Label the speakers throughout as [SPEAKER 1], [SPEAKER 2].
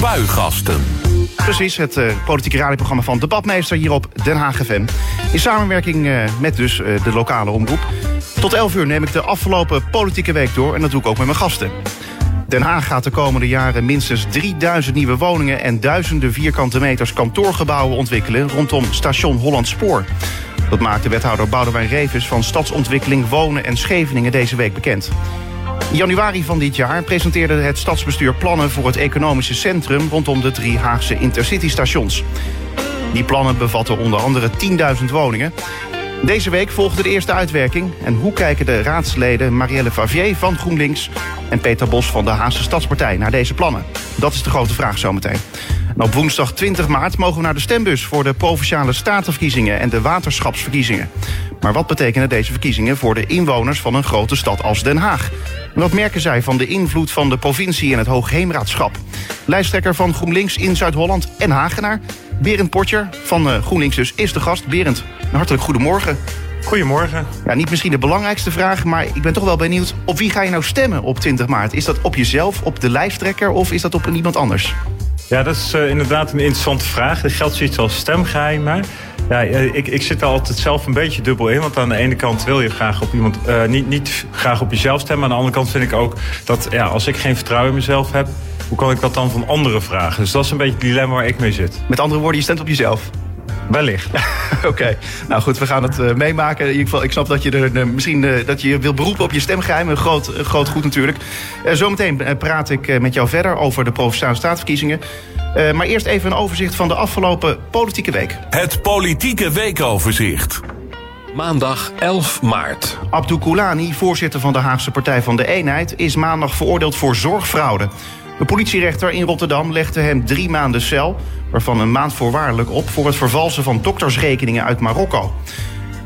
[SPEAKER 1] Spuigasten.
[SPEAKER 2] Precies, het uh, politieke radioprogramma van Debatmeester hier op Den Haag FM. In samenwerking uh, met dus uh, de lokale omroep. Tot 11 uur neem ik de afgelopen politieke week door en dat doe ik ook met mijn gasten. Den Haag gaat de komende jaren minstens 3000 nieuwe woningen en duizenden vierkante meters kantoorgebouwen ontwikkelen rondom station Holland Spoor. Dat maakte wethouder Boudewijn Revis van Stadsontwikkeling Wonen en Scheveningen deze week bekend. Januari van dit jaar presenteerde het stadsbestuur plannen voor het economische centrum rondom de drie Haagse intercitystations. Die plannen bevatten onder andere 10.000 woningen. Deze week volgde de eerste uitwerking. En hoe kijken de raadsleden Marielle Favier van GroenLinks en Peter Bos van de Haagse Stadspartij naar deze plannen? Dat is de grote vraag zometeen. Op woensdag 20 maart mogen we naar de stembus voor de provinciale statenverkiezingen en de waterschapsverkiezingen. Maar wat betekenen deze verkiezingen voor de inwoners van een grote stad als Den Haag? En wat merken zij van de invloed van de provincie en het Hoogheemraadschap? Lijsttrekker van GroenLinks in Zuid-Holland en Hagenaar, Berend Potjer van GroenLinks dus, is de gast. Berend, een hartelijk goedemorgen.
[SPEAKER 3] Goedemorgen.
[SPEAKER 2] Ja, niet misschien de belangrijkste vraag, maar ik ben toch wel benieuwd... op wie ga je nou stemmen op 20 maart? Is dat op jezelf, op de lijsttrekker of is dat op iemand anders?
[SPEAKER 3] Ja, dat is uh, inderdaad een interessante vraag. Er geldt zoiets als stemgeheim. Ja, ik, ik zit er altijd zelf een beetje dubbel in. Want aan de ene kant wil je graag op iemand, uh, niet, niet graag op jezelf stemmen. Aan de andere kant vind ik ook dat ja, als ik geen vertrouwen in mezelf heb, hoe kan ik dat dan van anderen vragen? Dus dat is een beetje het dilemma waar ik mee zit.
[SPEAKER 2] Met andere woorden, je stemt op jezelf.
[SPEAKER 3] Wellicht.
[SPEAKER 2] Oké, okay. nou goed, we gaan het uh, meemaken. In ieder geval, ik snap dat je er uh, misschien uh, dat je wil beroepen op je stemgeheim. Een groot, groot goed natuurlijk. zometeen praat ik met jou verder over de provinciale staatsverkiezingen. maar eerst even een overzicht van de afgelopen politieke week.
[SPEAKER 1] Het politieke weekoverzicht.
[SPEAKER 4] Maandag 11 maart.
[SPEAKER 2] Abdou Koulani, voorzitter van de Haagse Partij van de Eenheid, is maandag veroordeeld voor zorgfraude. De politierechter in Rotterdam legde hem drie maanden cel, waarvan een maand voorwaardelijk op, voor het vervalsen van doktersrekeningen uit Marokko.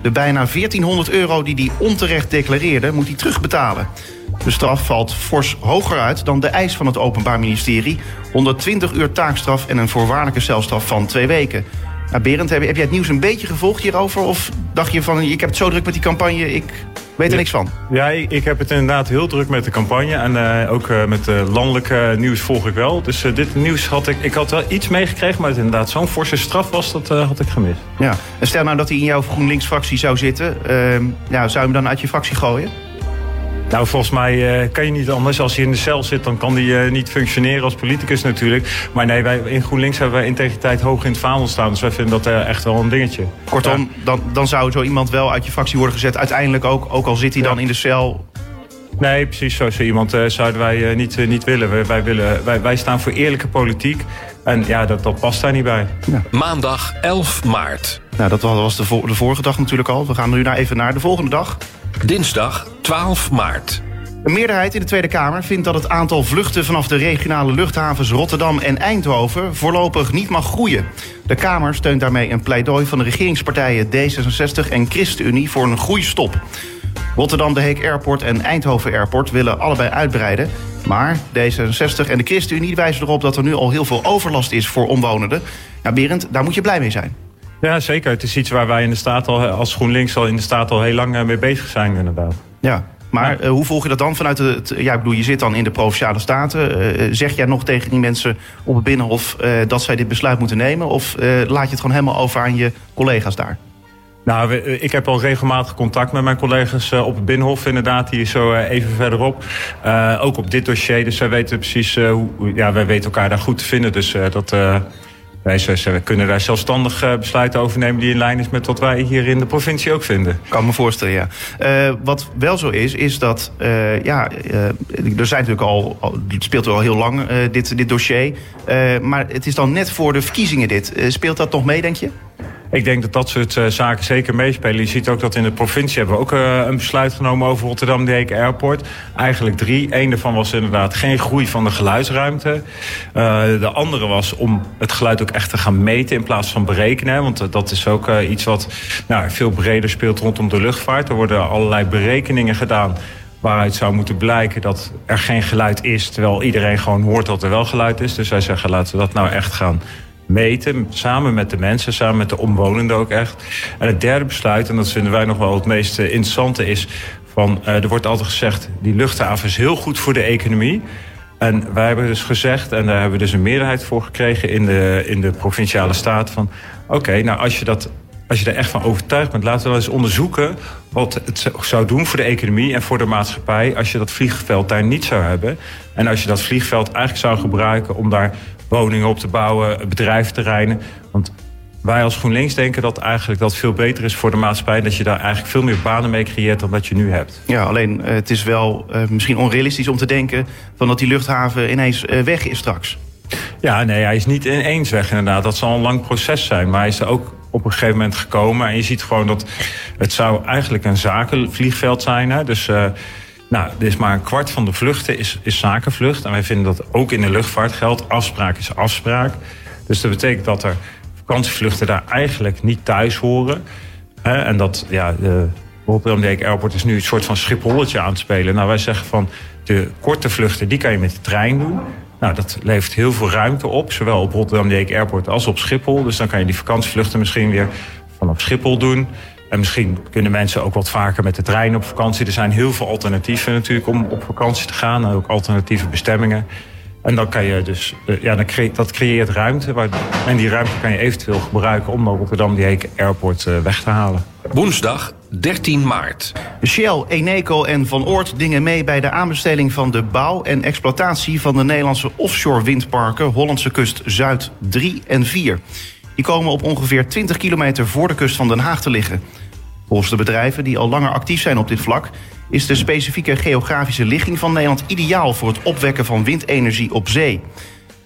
[SPEAKER 2] De bijna 1400 euro die hij onterecht declareerde, moet hij terugbetalen. De straf valt fors hoger uit dan de eis van het Openbaar Ministerie: 120 uur taakstraf en een voorwaardelijke celstraf van twee weken. Nou, Berend, heb, heb jij het nieuws een beetje gevolgd hierover? Of dacht je van, ik heb het zo druk met die campagne, ik weet er niks van?
[SPEAKER 3] Ja, ik heb het inderdaad heel druk met de campagne. En uh, ook uh, met uh, landelijke nieuws volg ik wel. Dus dit nieuws had ik, ik had wel iets meegekregen. Maar het inderdaad zo'n forse straf was, dat had ik gemist.
[SPEAKER 2] Ja, en stel nou dat hij in jouw GroenLinks-fractie zou zitten. Ehm, ja, zou je hem dan uit je fractie gooien?
[SPEAKER 3] Nou, volgens mij uh, kan je niet anders. Als hij in de cel zit, dan kan hij uh, niet functioneren als politicus natuurlijk. Maar nee, wij in GroenLinks hebben wij integriteit hoog in het vaandel staan. Dus wij vinden dat uh, echt wel een dingetje.
[SPEAKER 2] Kortom, ja. dan, dan zou zo iemand wel uit je fractie worden gezet. Uiteindelijk ook, ook al zit hij ja. dan in de cel.
[SPEAKER 3] Nee, precies zo, zo iemand zouden wij niet, niet willen. Wij, wij, willen wij, wij staan voor eerlijke politiek. En ja, dat, dat past daar niet bij.
[SPEAKER 4] Ja. Maandag 11 maart.
[SPEAKER 2] Nou, dat was de, vo de vorige dag natuurlijk al. We gaan nu naar even naar de volgende dag.
[SPEAKER 4] Dinsdag 12 maart.
[SPEAKER 2] Een meerderheid in de Tweede Kamer vindt dat het aantal vluchten vanaf de regionale luchthavens Rotterdam en Eindhoven voorlopig niet mag groeien. De Kamer steunt daarmee een pleidooi van de regeringspartijen D66 en ChristenUnie voor een groeistop. Rotterdam de Heek Airport en Eindhoven Airport willen allebei uitbreiden. Maar D66 en de ChristenUnie wijzen erop dat er nu al heel veel overlast is voor omwonenden. Ja, Berend, daar moet je blij mee zijn.
[SPEAKER 3] Ja, zeker. Het is iets waar wij in de staat al, als GroenLinks al in de staat al heel lang mee bezig zijn, inderdaad.
[SPEAKER 2] Ja, maar uh, hoe volg je dat dan vanuit het... Ja, ik bedoel, je zit dan in de Provinciale Staten. Uh, zeg jij nog tegen die mensen op het Binnenhof... Uh, dat zij dit besluit moeten nemen? Of laat je het gewoon helemaal over aan je collega's daar?
[SPEAKER 3] Nou, ik heb al regelmatig contact met mijn collega's op het Binnenhof, inderdaad. Die is zo even verderop. Ook op dit dossier. Dus wij weten precies hoe. Ja, wij weten elkaar daar goed te vinden. Dus dat. Wij kunnen daar zelfstandig uh, besluiten over nemen die in lijn is met wat wij hier in de provincie ook vinden.
[SPEAKER 2] Kan me voorstellen, ja. Uh, wat wel zo is, is dat uh, ja, er zijn natuurlijk al, het speelt al heel lang dit, dit dossier. maar het is dan net voor de verkiezingen dit. speelt dat nog mee, denk je?
[SPEAKER 3] Ik denk dat dat soort uh, zaken zeker meespelen. Je ziet ook dat in de provincie hebben we ook uh, een besluit genomen over Rotterdam Heek Airport. Eigenlijk drie. Eén daarvan was inderdaad geen groei van de geluidsruimte. Uh, de andere was om het geluid ook echt te gaan meten in plaats van berekenen. Want dat is ook iets wat nou, veel breder speelt rondom de luchtvaart. Er worden allerlei berekeningen gedaan waaruit zou moeten blijken dat er geen geluid is... terwijl iedereen gewoon hoort dat er wel geluid is. Dus wij zeggen laten we dat nou echt gaan meten, samen met de mensen, samen met de omwonenden ook echt. En het derde besluit, en dat vinden wij nog wel het meest interessante, is van, uh, er wordt altijd gezegd, die luchthaven is heel goed voor de economie. En wij hebben dus gezegd, en daar hebben we dus een meerderheid voor gekregen in de, in de provinciale staat, van oké, nou als je dat als je er echt van overtuigd bent, laten we wel eens onderzoeken wat het zou doen voor de economie en voor de maatschappij als je dat vliegveld daar niet zou hebben. En als je dat vliegveld eigenlijk zou gebruiken om daar woningen op te bouwen, bedrijventerreinen. Want wij als GroenLinks denken dat eigenlijk dat veel beter is voor de maatschappij. Dat je daar eigenlijk veel meer banen mee creëert dan dat je nu hebt.
[SPEAKER 2] Ja, alleen eh, het is wel uh, misschien onrealistisch om te denken van dat die luchthaven ineens uh, weg is straks.
[SPEAKER 3] Ja, nee, hij is niet ineens weg inderdaad. Dat zal een lang proces zijn. Maar hij is er ook op een gegeven moment gekomen. En je ziet gewoon dat het zou eigenlijk een zakenvliegveld zijn. Hè? Dus uh, nou, is maar een kwart van de vluchten is, is zakenvlucht. En wij vinden dat ook in de luchtvaart geldt. Afspraak is afspraak. Dus dat betekent dat er vakantievluchten daar eigenlijk niet thuis horen. En dat, ja, de Rotterdam Airport is nu een soort van schipholletje aan het spelen. Nou, wij zeggen van de korte vluchten, die kan je met de trein doen. Nou, dat levert heel veel ruimte op, zowel op Rotterdam Airport als op Schiphol. Dus dan kan je die vakantievluchten misschien weer vanaf Schiphol doen. En misschien kunnen mensen ook wat vaker met de trein op vakantie. Er zijn heel veel alternatieven natuurlijk om op vakantie te gaan. En ook alternatieve bestemmingen. En dan kan je dus, eh, ja, dan creëert, dat creëert ruimte. Waar, en die ruimte kan je eventueel gebruiken om naar Rotterdam die Airport eh, weg te halen.
[SPEAKER 4] Woensdag 13 maart.
[SPEAKER 2] Shell, Eneco en Van Oort dingen mee bij de aanbesteding van de bouw en exploitatie van de Nederlandse offshore windparken Hollandse Kust Zuid 3 en 4. Die komen op ongeveer 20 kilometer voor de kust van Den Haag te liggen. Volgens de bedrijven die al langer actief zijn op dit vlak, is de specifieke geografische ligging van Nederland ideaal voor het opwekken van windenergie op zee.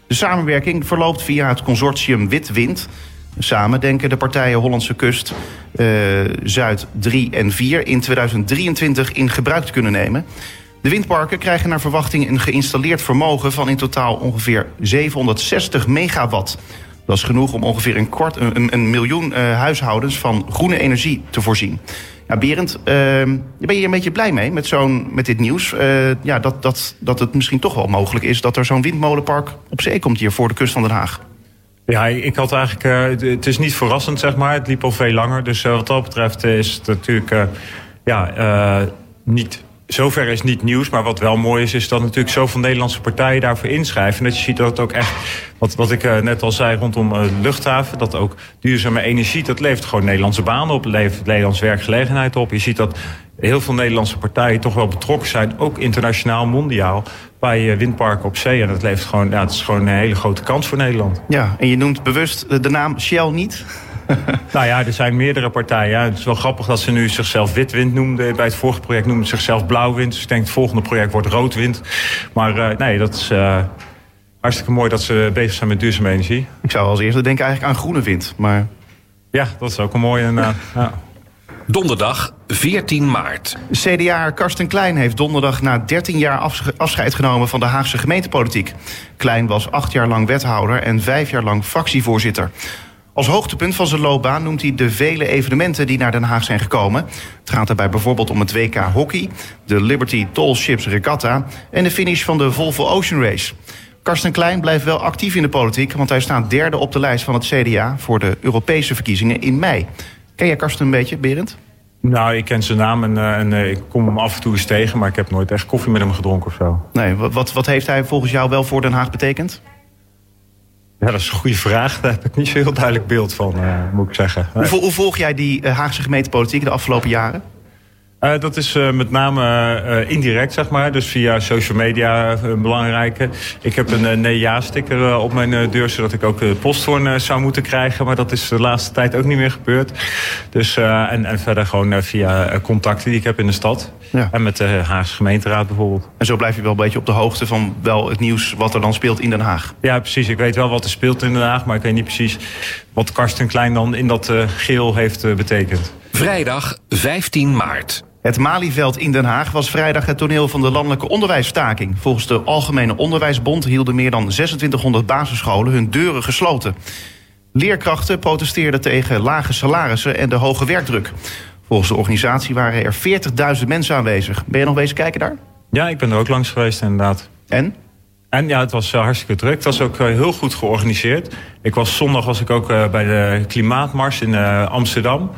[SPEAKER 2] De samenwerking verloopt via het consortium Witwind. Samen denken de partijen Hollandse Kust uh, Zuid 3 en 4 in 2023 in gebruik te kunnen nemen. De windparken krijgen naar verwachting een geïnstalleerd vermogen van in totaal ongeveer 760 megawatt. Dat is genoeg om ongeveer een, kwart, een, een miljoen uh, huishoudens van groene energie te voorzien. Ja, Berend, uh, ben je een beetje blij mee met, zo'n, met dit nieuws? Uh, ja, dat, dat, dat het misschien toch wel mogelijk is dat er zo'n windmolenpark op zee komt hier voor de kust van Den Haag.
[SPEAKER 3] Ja, ik had eigenlijk. Het is niet verrassend, zeg maar. Het liep al veel langer. Dus wat dat betreft is het natuurlijk. Uh, ja, niet. Zover is niet nieuws, maar wat wel mooi is, is dat natuurlijk zoveel Nederlandse partijen daarvoor inschrijven. En dat je ziet dat het ook echt, wat, wat ik net al zei rondom de luchthaven, dat ook duurzame energie, dat levert gewoon Nederlandse banen op, levert Nederlands werkgelegenheid op. Je ziet dat heel veel Nederlandse partijen toch wel betrokken zijn, ook internationaal, mondiaal, bij windparken op zee. En dat levert gewoon, ja, het is gewoon een hele grote kans voor Nederland.
[SPEAKER 2] Ja, en je noemt bewust de naam Shell niet?
[SPEAKER 3] nou ja, er zijn meerdere partijen. Het is wel grappig dat ze nu zichzelf witwind noemden. Bij het vorige project noemden ze zichzelf blauwwind. Dus ik denk het volgende project wordt roodwind. Maar uh, nee, dat is uh, hartstikke mooi dat ze bezig zijn met duurzame energie.
[SPEAKER 2] Ik zou als eerste denken eigenlijk aan groene wind. Maar...
[SPEAKER 3] Ja, dat is ook een mooie. Uh, ja.
[SPEAKER 4] Donderdag 14 maart.
[SPEAKER 2] CDA Karsten Klein heeft donderdag na 13 jaar afscheid genomen van de Haagse gemeentepolitiek. Klein was acht jaar lang wethouder en vijf jaar lang fractievoorzitter. Als hoogtepunt van zijn loopbaan noemt hij de vele evenementen die naar Den Haag zijn gekomen. Het gaat daarbij bijvoorbeeld om het WK Hockey, de Liberty Tall Ships Regatta en de finish van de Volvo Ocean Race. Karsten Klein blijft wel actief in de politiek, want hij staat derde op de lijst van het CDA voor de Europese verkiezingen in mei. Ken jij Karsten een beetje, Berend?
[SPEAKER 3] Nou, ik ken zijn naam en, uh, en uh, ik kom hem af en toe eens tegen... maar ik heb nooit echt koffie met hem gedronken of zo.
[SPEAKER 2] Nee, wat, wat heeft hij volgens jou wel voor Den Haag betekend?
[SPEAKER 3] Ja, dat is een goede vraag. Daar heb ik niet zo heel duidelijk beeld van, uh, moet ik zeggen.
[SPEAKER 2] Hoe, hoe, volg jij die Haagse gemeentepolitiek de afgelopen jaren?
[SPEAKER 3] Uh, dat is uh, met name uh, indirect, zeg maar. Dus via social media een belangrijke. Ik heb een nee-ja-sticker op mijn deur... zodat ik ook de posthoorn zou moeten krijgen. Maar dat is de laatste tijd ook niet meer gebeurd. Dus, en, en verder gewoon via contacten die ik heb in de stad. Ja. En met de Haagse gemeenteraad bijvoorbeeld.
[SPEAKER 2] En zo blijf je wel een beetje op de hoogte van wel het nieuws... wat er dan speelt in Den Haag.
[SPEAKER 3] Ja, precies. Ik weet wel wat er speelt in Den Haag... maar ik weet niet precies wat Karsten Klein dan in dat geel heeft betekend.
[SPEAKER 4] Vrijdag 15 maart.
[SPEAKER 2] Het Malieveld in Den Haag was vrijdag het toneel van de landelijke onderwijsstaking. Volgens de Algemene Onderwijsbond hielden meer dan 2600 basisscholen hun deuren gesloten. Leerkrachten protesteerden tegen lage salarissen en de hoge werkdruk. Volgens de organisatie waren er 40.000 mensen aanwezig. Ben je nog bezig kijken daar?
[SPEAKER 3] Ja, ik ben er ook langs geweest inderdaad.
[SPEAKER 2] En?
[SPEAKER 3] En ja, het was uh, hartstikke druk. Het was ook uh, heel goed georganiseerd. Ik was zondag was ik ook uh, bij de klimaatmars in Amsterdam.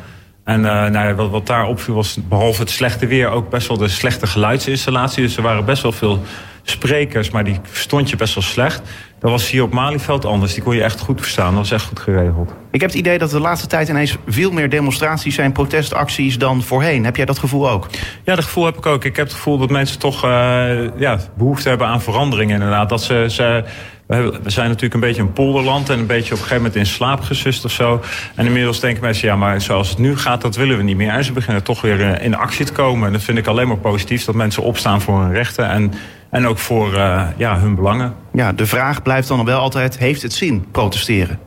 [SPEAKER 3] En nou, wat, wat daar opviel was behalve het slechte weer ook best wel de slechte geluidsinstallatie. Dus er waren best wel veel sprekers, maar die verstond je best wel slecht. Dat was hier op Malieveld anders. Die kon je echt goed verstaan. Dat was echt goed geregeld.
[SPEAKER 2] Ik heb het idee dat de laatste tijd ineens veel meer demonstraties zijn, protestacties dan voorheen. Heb jij dat gevoel ook?
[SPEAKER 3] Ja, dat gevoel heb ik ook. Ik heb het gevoel dat mensen toch uh, ja, behoefte hebben aan verandering inderdaad. Dat ze, ze we zijn natuurlijk een beetje een polderland en een beetje op een gegeven moment in slaap gesust of zo. En inmiddels denken mensen, ja, maar zoals het nu gaat, dat willen we niet meer. En ze beginnen toch weer eh, in actie te komen. En dat vind ik alleen maar positief, dat mensen opstaan voor hun rechten en, en ook voor uh, ja, hun belangen.
[SPEAKER 2] Ja, de vraag blijft dan wel altijd, heeft het zin protesteren?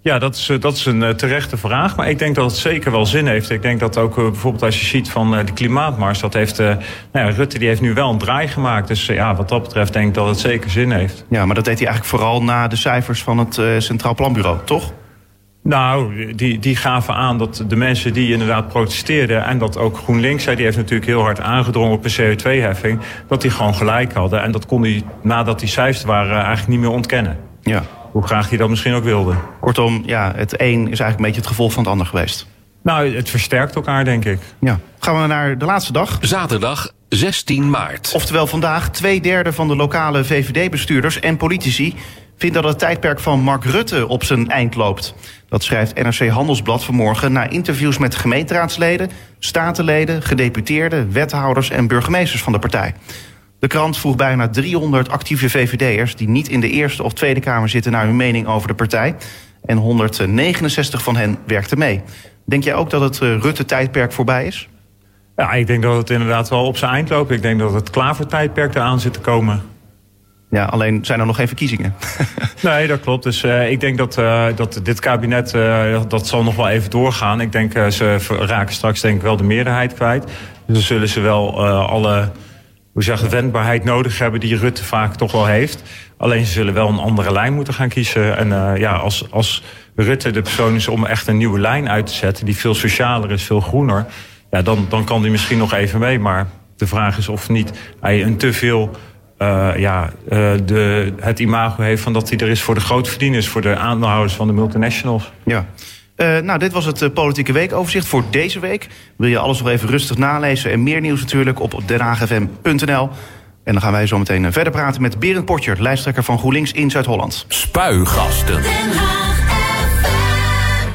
[SPEAKER 3] Ja, dat is, eh, dat is een uh, terechte vraag. Maar ik denk dat het zeker wel zin heeft. Ik denk dat ook bijvoorbeeld als je ziet van de klimaatmars... dat heeft, nou ja, Rutte die heeft nu wel een draai gemaakt. Dus ja, wat dat betreft denk ik dat het zeker zin heeft.
[SPEAKER 2] Ja, maar dat deed hij eigenlijk vooral na de cijfers van het Centraal Planbureau, toch?
[SPEAKER 3] Nou, die, die gaven aan dat de mensen die inderdaad protesteerden... en dat ook GroenLinks, die heeft natuurlijk heel hard aangedrongen op een CO2-heffing... dat die gewoon gelijk hadden. En dat kon hij, nadat die cijfers waren, eigenlijk niet meer ontkennen.
[SPEAKER 2] Ja.
[SPEAKER 3] Hoe graag hij dat misschien ook wilde.
[SPEAKER 2] Kortom, ja, het een is eigenlijk een beetje het gevolg van het ander geweest.
[SPEAKER 3] Nou, het versterkt elkaar, denk ik.
[SPEAKER 2] Ja. Gaan we naar de laatste dag.
[SPEAKER 4] Zaterdag 16 maart.
[SPEAKER 2] Oftewel vandaag, twee derde van de lokale VVD-bestuurders en politici vindt dat het tijdperk van Mark Rutte op zijn eind loopt. Dat schrijft NRC Handelsblad vanmorgen na interviews met gemeenteraadsleden, statenleden, gedeputeerden, wethouders en burgemeesters van de partij. De krant vroeg bijna 300 actieve VVD'ers die niet in de Eerste of Tweede Kamer zitten naar hun mening over de partij. En 169 van hen werkten mee. Denk jij ook dat het eh, Rutte-tijdperk voorbij is?
[SPEAKER 3] Ja, ik denk dat het inderdaad wel op zijn eind loopt. Ik denk dat het Klaver-tijdperk eraan zit te komen.
[SPEAKER 2] Ja, alleen zijn er nog geen verkiezingen.
[SPEAKER 3] nee, dat klopt. Dus uh, ik denk dat, uh, dat dit kabinet, uh, dat zal nog wel even doorgaan. Ik denk, ze raken straks denk ik wel de meerderheid kwijt. Dus dan zullen ze wel alle hoe zeg, wendbaarheid nodig hebben die Rutte vaak toch wel heeft. Alleen ze zullen wel een andere lijn moeten gaan kiezen. En ja, als, als Rutte de persoon is om echt een nieuwe lijn uit te zetten... die veel socialer is, veel groener... Ja, dan, dan kan hij misschien nog even mee. Maar de vraag is of niet hij een te veel uh, ja, uh, de, het imago heeft van dat hij er is voor de grote verdieners, voor de aandeelhouders van de multinationals.
[SPEAKER 2] Ja. Uh, nou, dit was het Politieke Weekoverzicht voor deze week. Wil je alles nog even rustig nalezen en meer nieuws natuurlijk op denhagfm.nl. En dan gaan wij zo meteen verder praten met Berend Potjer, lijsttrekker van GroenLinks in Zuid-Holland.
[SPEAKER 1] Spuigasten.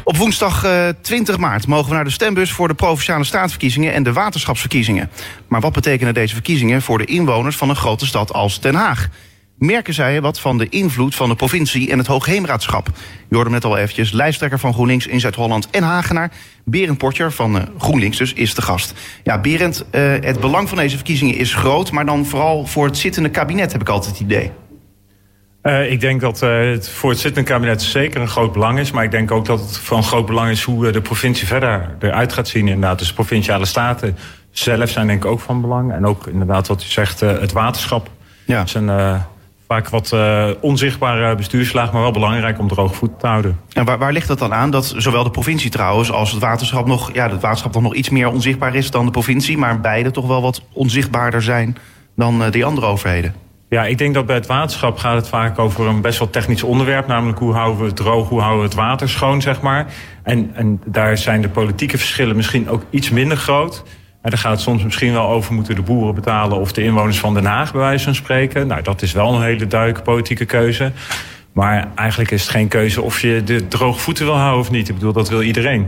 [SPEAKER 2] Op woensdag 20 eh, maart mogen we naar de stembus voor de provinciale staatsverkiezingen en de waterschapsverkiezingen. Maar wat betekenen deze verkiezingen voor de inwoners van een grote stad als Den Haag? Merken zij wat van de invloed van de provincie en het Hoogheemraadschap? Je hoorde net al eventjes, lijsttrekker van GroenLinks in Zuid-Holland en Hagenaar. Berend Portjer van uh, GroenLinks dus is de gast. Ja, Berend, uh, het belang van deze verkiezingen is groot... maar dan vooral voor het zittende kabinet heb ik altijd het idee.
[SPEAKER 3] Uh, ik denk dat uh, het voor het zittende kabinet zeker een groot belang is. Maar ik denk ook dat het van groot belang is hoe uh, de provincie verder eruit gaat zien. Inderdaad, dus de provinciale staten zelf zijn denk ik ook van belang. En ook inderdaad wat u zegt, het waterschap. Ja. Dat is een vaak wat onzichtbare bestuurslaag, maar wel belangrijk om droog voet te houden.
[SPEAKER 2] En waar, waar ligt dat dan aan? Dat zowel de provincie trouwens als het waterschap nog, ja, het waterschap nog iets meer onzichtbaar is dan de provincie. Maar beide toch wel wat onzichtbaarder zijn dan die andere overheden.
[SPEAKER 3] Ja, ik denk dat bij het waterschap gaat het vaak over een best wel technisch onderwerp. Namelijk hoe houden we het droog, hoe houden we het water schoon, zeg maar. En, en daar zijn de politieke verschillen misschien ook iets minder groot. En daar gaat het soms misschien wel over moeten de boeren betalen... of de inwoners van Den Haag bij wijze van spreken. Nou, dat is wel een hele duidelijke politieke keuze. Maar eigenlijk is het geen keuze of je de droge voeten wil houden of niet. Ik bedoel, dat wil iedereen.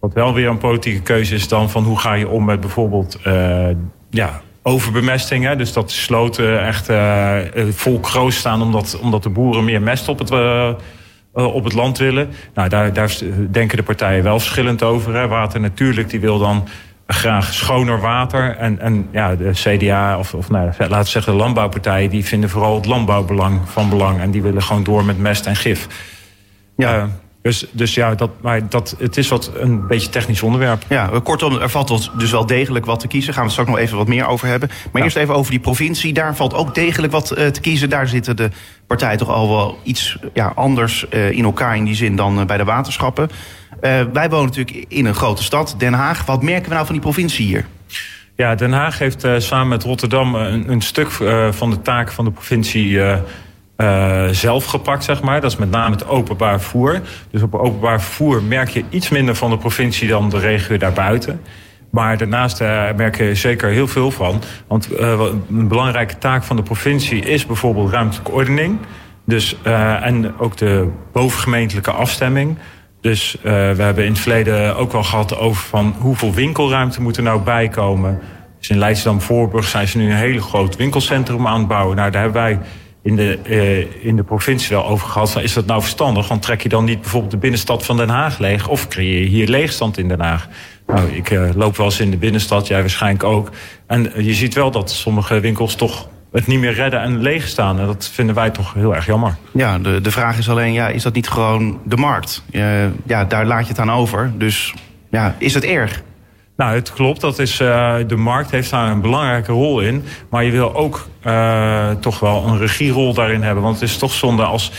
[SPEAKER 3] Wat wel weer een politieke keuze is dan van hoe ga je om met bijvoorbeeld... Uh, ja, overbemesting. Hè? Dus dat de sloten echt uh, vol kroos staan omdat, omdat de boeren meer mest op het, uh, op het land willen. Nou, daar, daar denken de partijen wel verschillend over. Hè? Water natuurlijk, die wil dan graag schoner water. En, en ja, de CDA, of, of nou, laten we zeggen de landbouwpartijen... die vinden vooral het landbouwbelang van belang. En die willen gewoon door met mest en gif. Ja. Dus, dus ja, dat, maar dat, het is wat een beetje technisch onderwerp.
[SPEAKER 2] Ja, kortom, er valt dus wel degelijk wat te kiezen. Gaan we het straks nog even wat meer over hebben. Maar eerst even over die provincie. Daar valt ook degelijk wat uh, te kiezen. Daar zitten de partijen toch al wel iets ja, anders uh, in elkaar in die zin dan uh, bij de waterschappen. wij wonen natuurlijk in een grote stad, Den Haag. Wat merken we nou van die provincie hier?
[SPEAKER 3] Ja, Den Haag heeft samen met Rotterdam een, een stuk van de taken van de provincie uh, zelf gepakt, zeg maar. Dat is met name het openbaar vervoer. Dus op openbaar vervoer merk je iets minder van de provincie dan de regio daarbuiten. Maar daarnaast uh, merken we zeker heel veel van. Want uh, een belangrijke taak van de provincie is bijvoorbeeld ruimtelijke ordening. Dus, en ook de bovengemeentelijke afstemming. Dus we hebben in het verleden ook wel gehad over van hoeveel winkelruimte moet er nou bijkomen. Dus in Leidschendam-Voorburg zijn ze nu een hele groot winkelcentrum aan het bouwen. Nou, daar hebben wij in de, uh, in de provincie wel over gehad. Is dat nou verstandig? Want trek je dan niet bijvoorbeeld de binnenstad van Den Haag leeg? Of creëer je hier leegstand in Den Haag? Nou, ik uh, loop wel eens in de binnenstad, jij waarschijnlijk ook. En je ziet wel dat sommige winkels toch het niet meer redden en leeg staan. En dat vinden wij toch heel erg jammer.
[SPEAKER 2] Ja, de, de vraag is alleen, ja, is dat niet gewoon de markt? Ja, daar laat je het aan over. Dus ja, is het erg?
[SPEAKER 3] Nou, het klopt. Dat is, uh, de markt heeft daar een belangrijke rol in. Maar je wil ook uh, toch wel een regierol daarin hebben. Want het is toch zonde als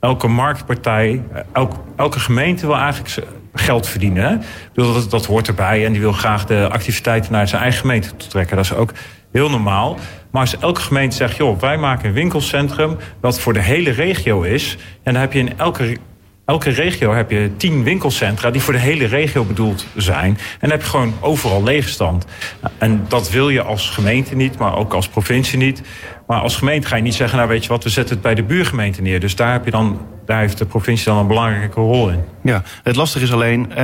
[SPEAKER 3] elke marktpartij, elk, elke gemeente wil eigenlijk geld verdienen. Dat, dat hoort erbij en die wil graag de activiteiten naar zijn eigen gemeente toe trekken. Dat is ook heel normaal. Maar als elke gemeente zegt, joh, wij maken een winkelcentrum dat voor de hele regio is. En dan heb je in elke elke regio heb je tien winkelcentra die voor de hele regio bedoeld zijn. En dan heb je gewoon overal leegstand. En dat wil je als gemeente niet, maar ook als provincie niet. Maar als gemeente ga je niet zeggen, nou weet je wat, we zetten het bij de buurgemeente neer. Dus daar, heb je dan, daar heeft de provincie dan een belangrijke rol in.
[SPEAKER 2] Ja, het lastige is alleen, uh,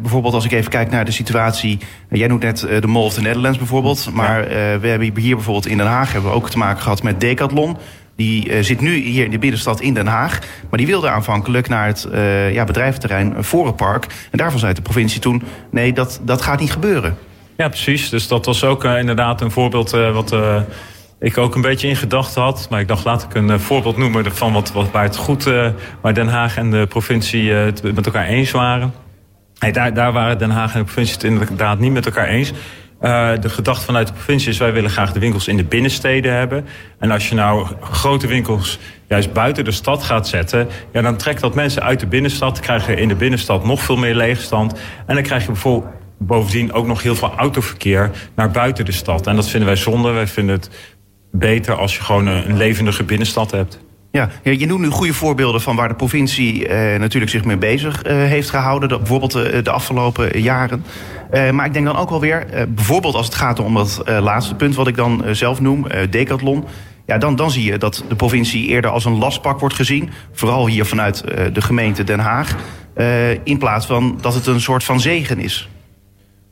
[SPEAKER 2] bijvoorbeeld als ik even kijk naar de situatie. Jij noemt net uh, de Mall of the Netherlands bijvoorbeeld. Maar we hebben hier bijvoorbeeld in Den Haag hebben we ook te maken gehad met Decathlon. Die uh, zit nu hier in de binnenstad in Den Haag. Maar die wilde aanvankelijk naar het uh, ja, bedrijventerrein Forenpark. En daarvan zei de provincie toen: nee, dat, dat gaat niet gebeuren.
[SPEAKER 3] Ja, precies. Dus dat was ook inderdaad een voorbeeld wat ik ook een beetje in gedachten had. Maar ik dacht, laat ik een voorbeeld noemen van wat, wat waar het goed, waar Den Haag en de provincie het met elkaar eens waren. Nee, daar, daar waren Den Haag en de provincie het inderdaad niet met elkaar eens. Uh, de gedachte vanuit de provincie is... wij willen graag de winkels in de binnensteden hebben. En als je nou grote winkels juist buiten de stad gaat zetten... Ja, dan trekt dat mensen uit de binnenstad. krijg je in de binnenstad nog veel meer leegstand. En dan krijg je bijvoorbeeld bovendien ook nog heel veel autoverkeer... naar buiten de stad. En dat vinden wij zonde. Wij vinden het beter als je gewoon een levendige binnenstad hebt.
[SPEAKER 2] Ja, je noemt nu goede voorbeelden van waar de provincie eh, natuurlijk zich mee bezig eh, heeft gehouden. De, bijvoorbeeld uh, de afgelopen jaren. maar ik denk dan ook wel weer, bijvoorbeeld als het gaat om dat laatste punt wat ik dan zelf noem, Decathlon. Ja, dan, dan zie je dat de provincie eerder als een lastpak wordt gezien. Vooral hier vanuit de gemeente Den Haag. in plaats van dat het een soort van zegen is.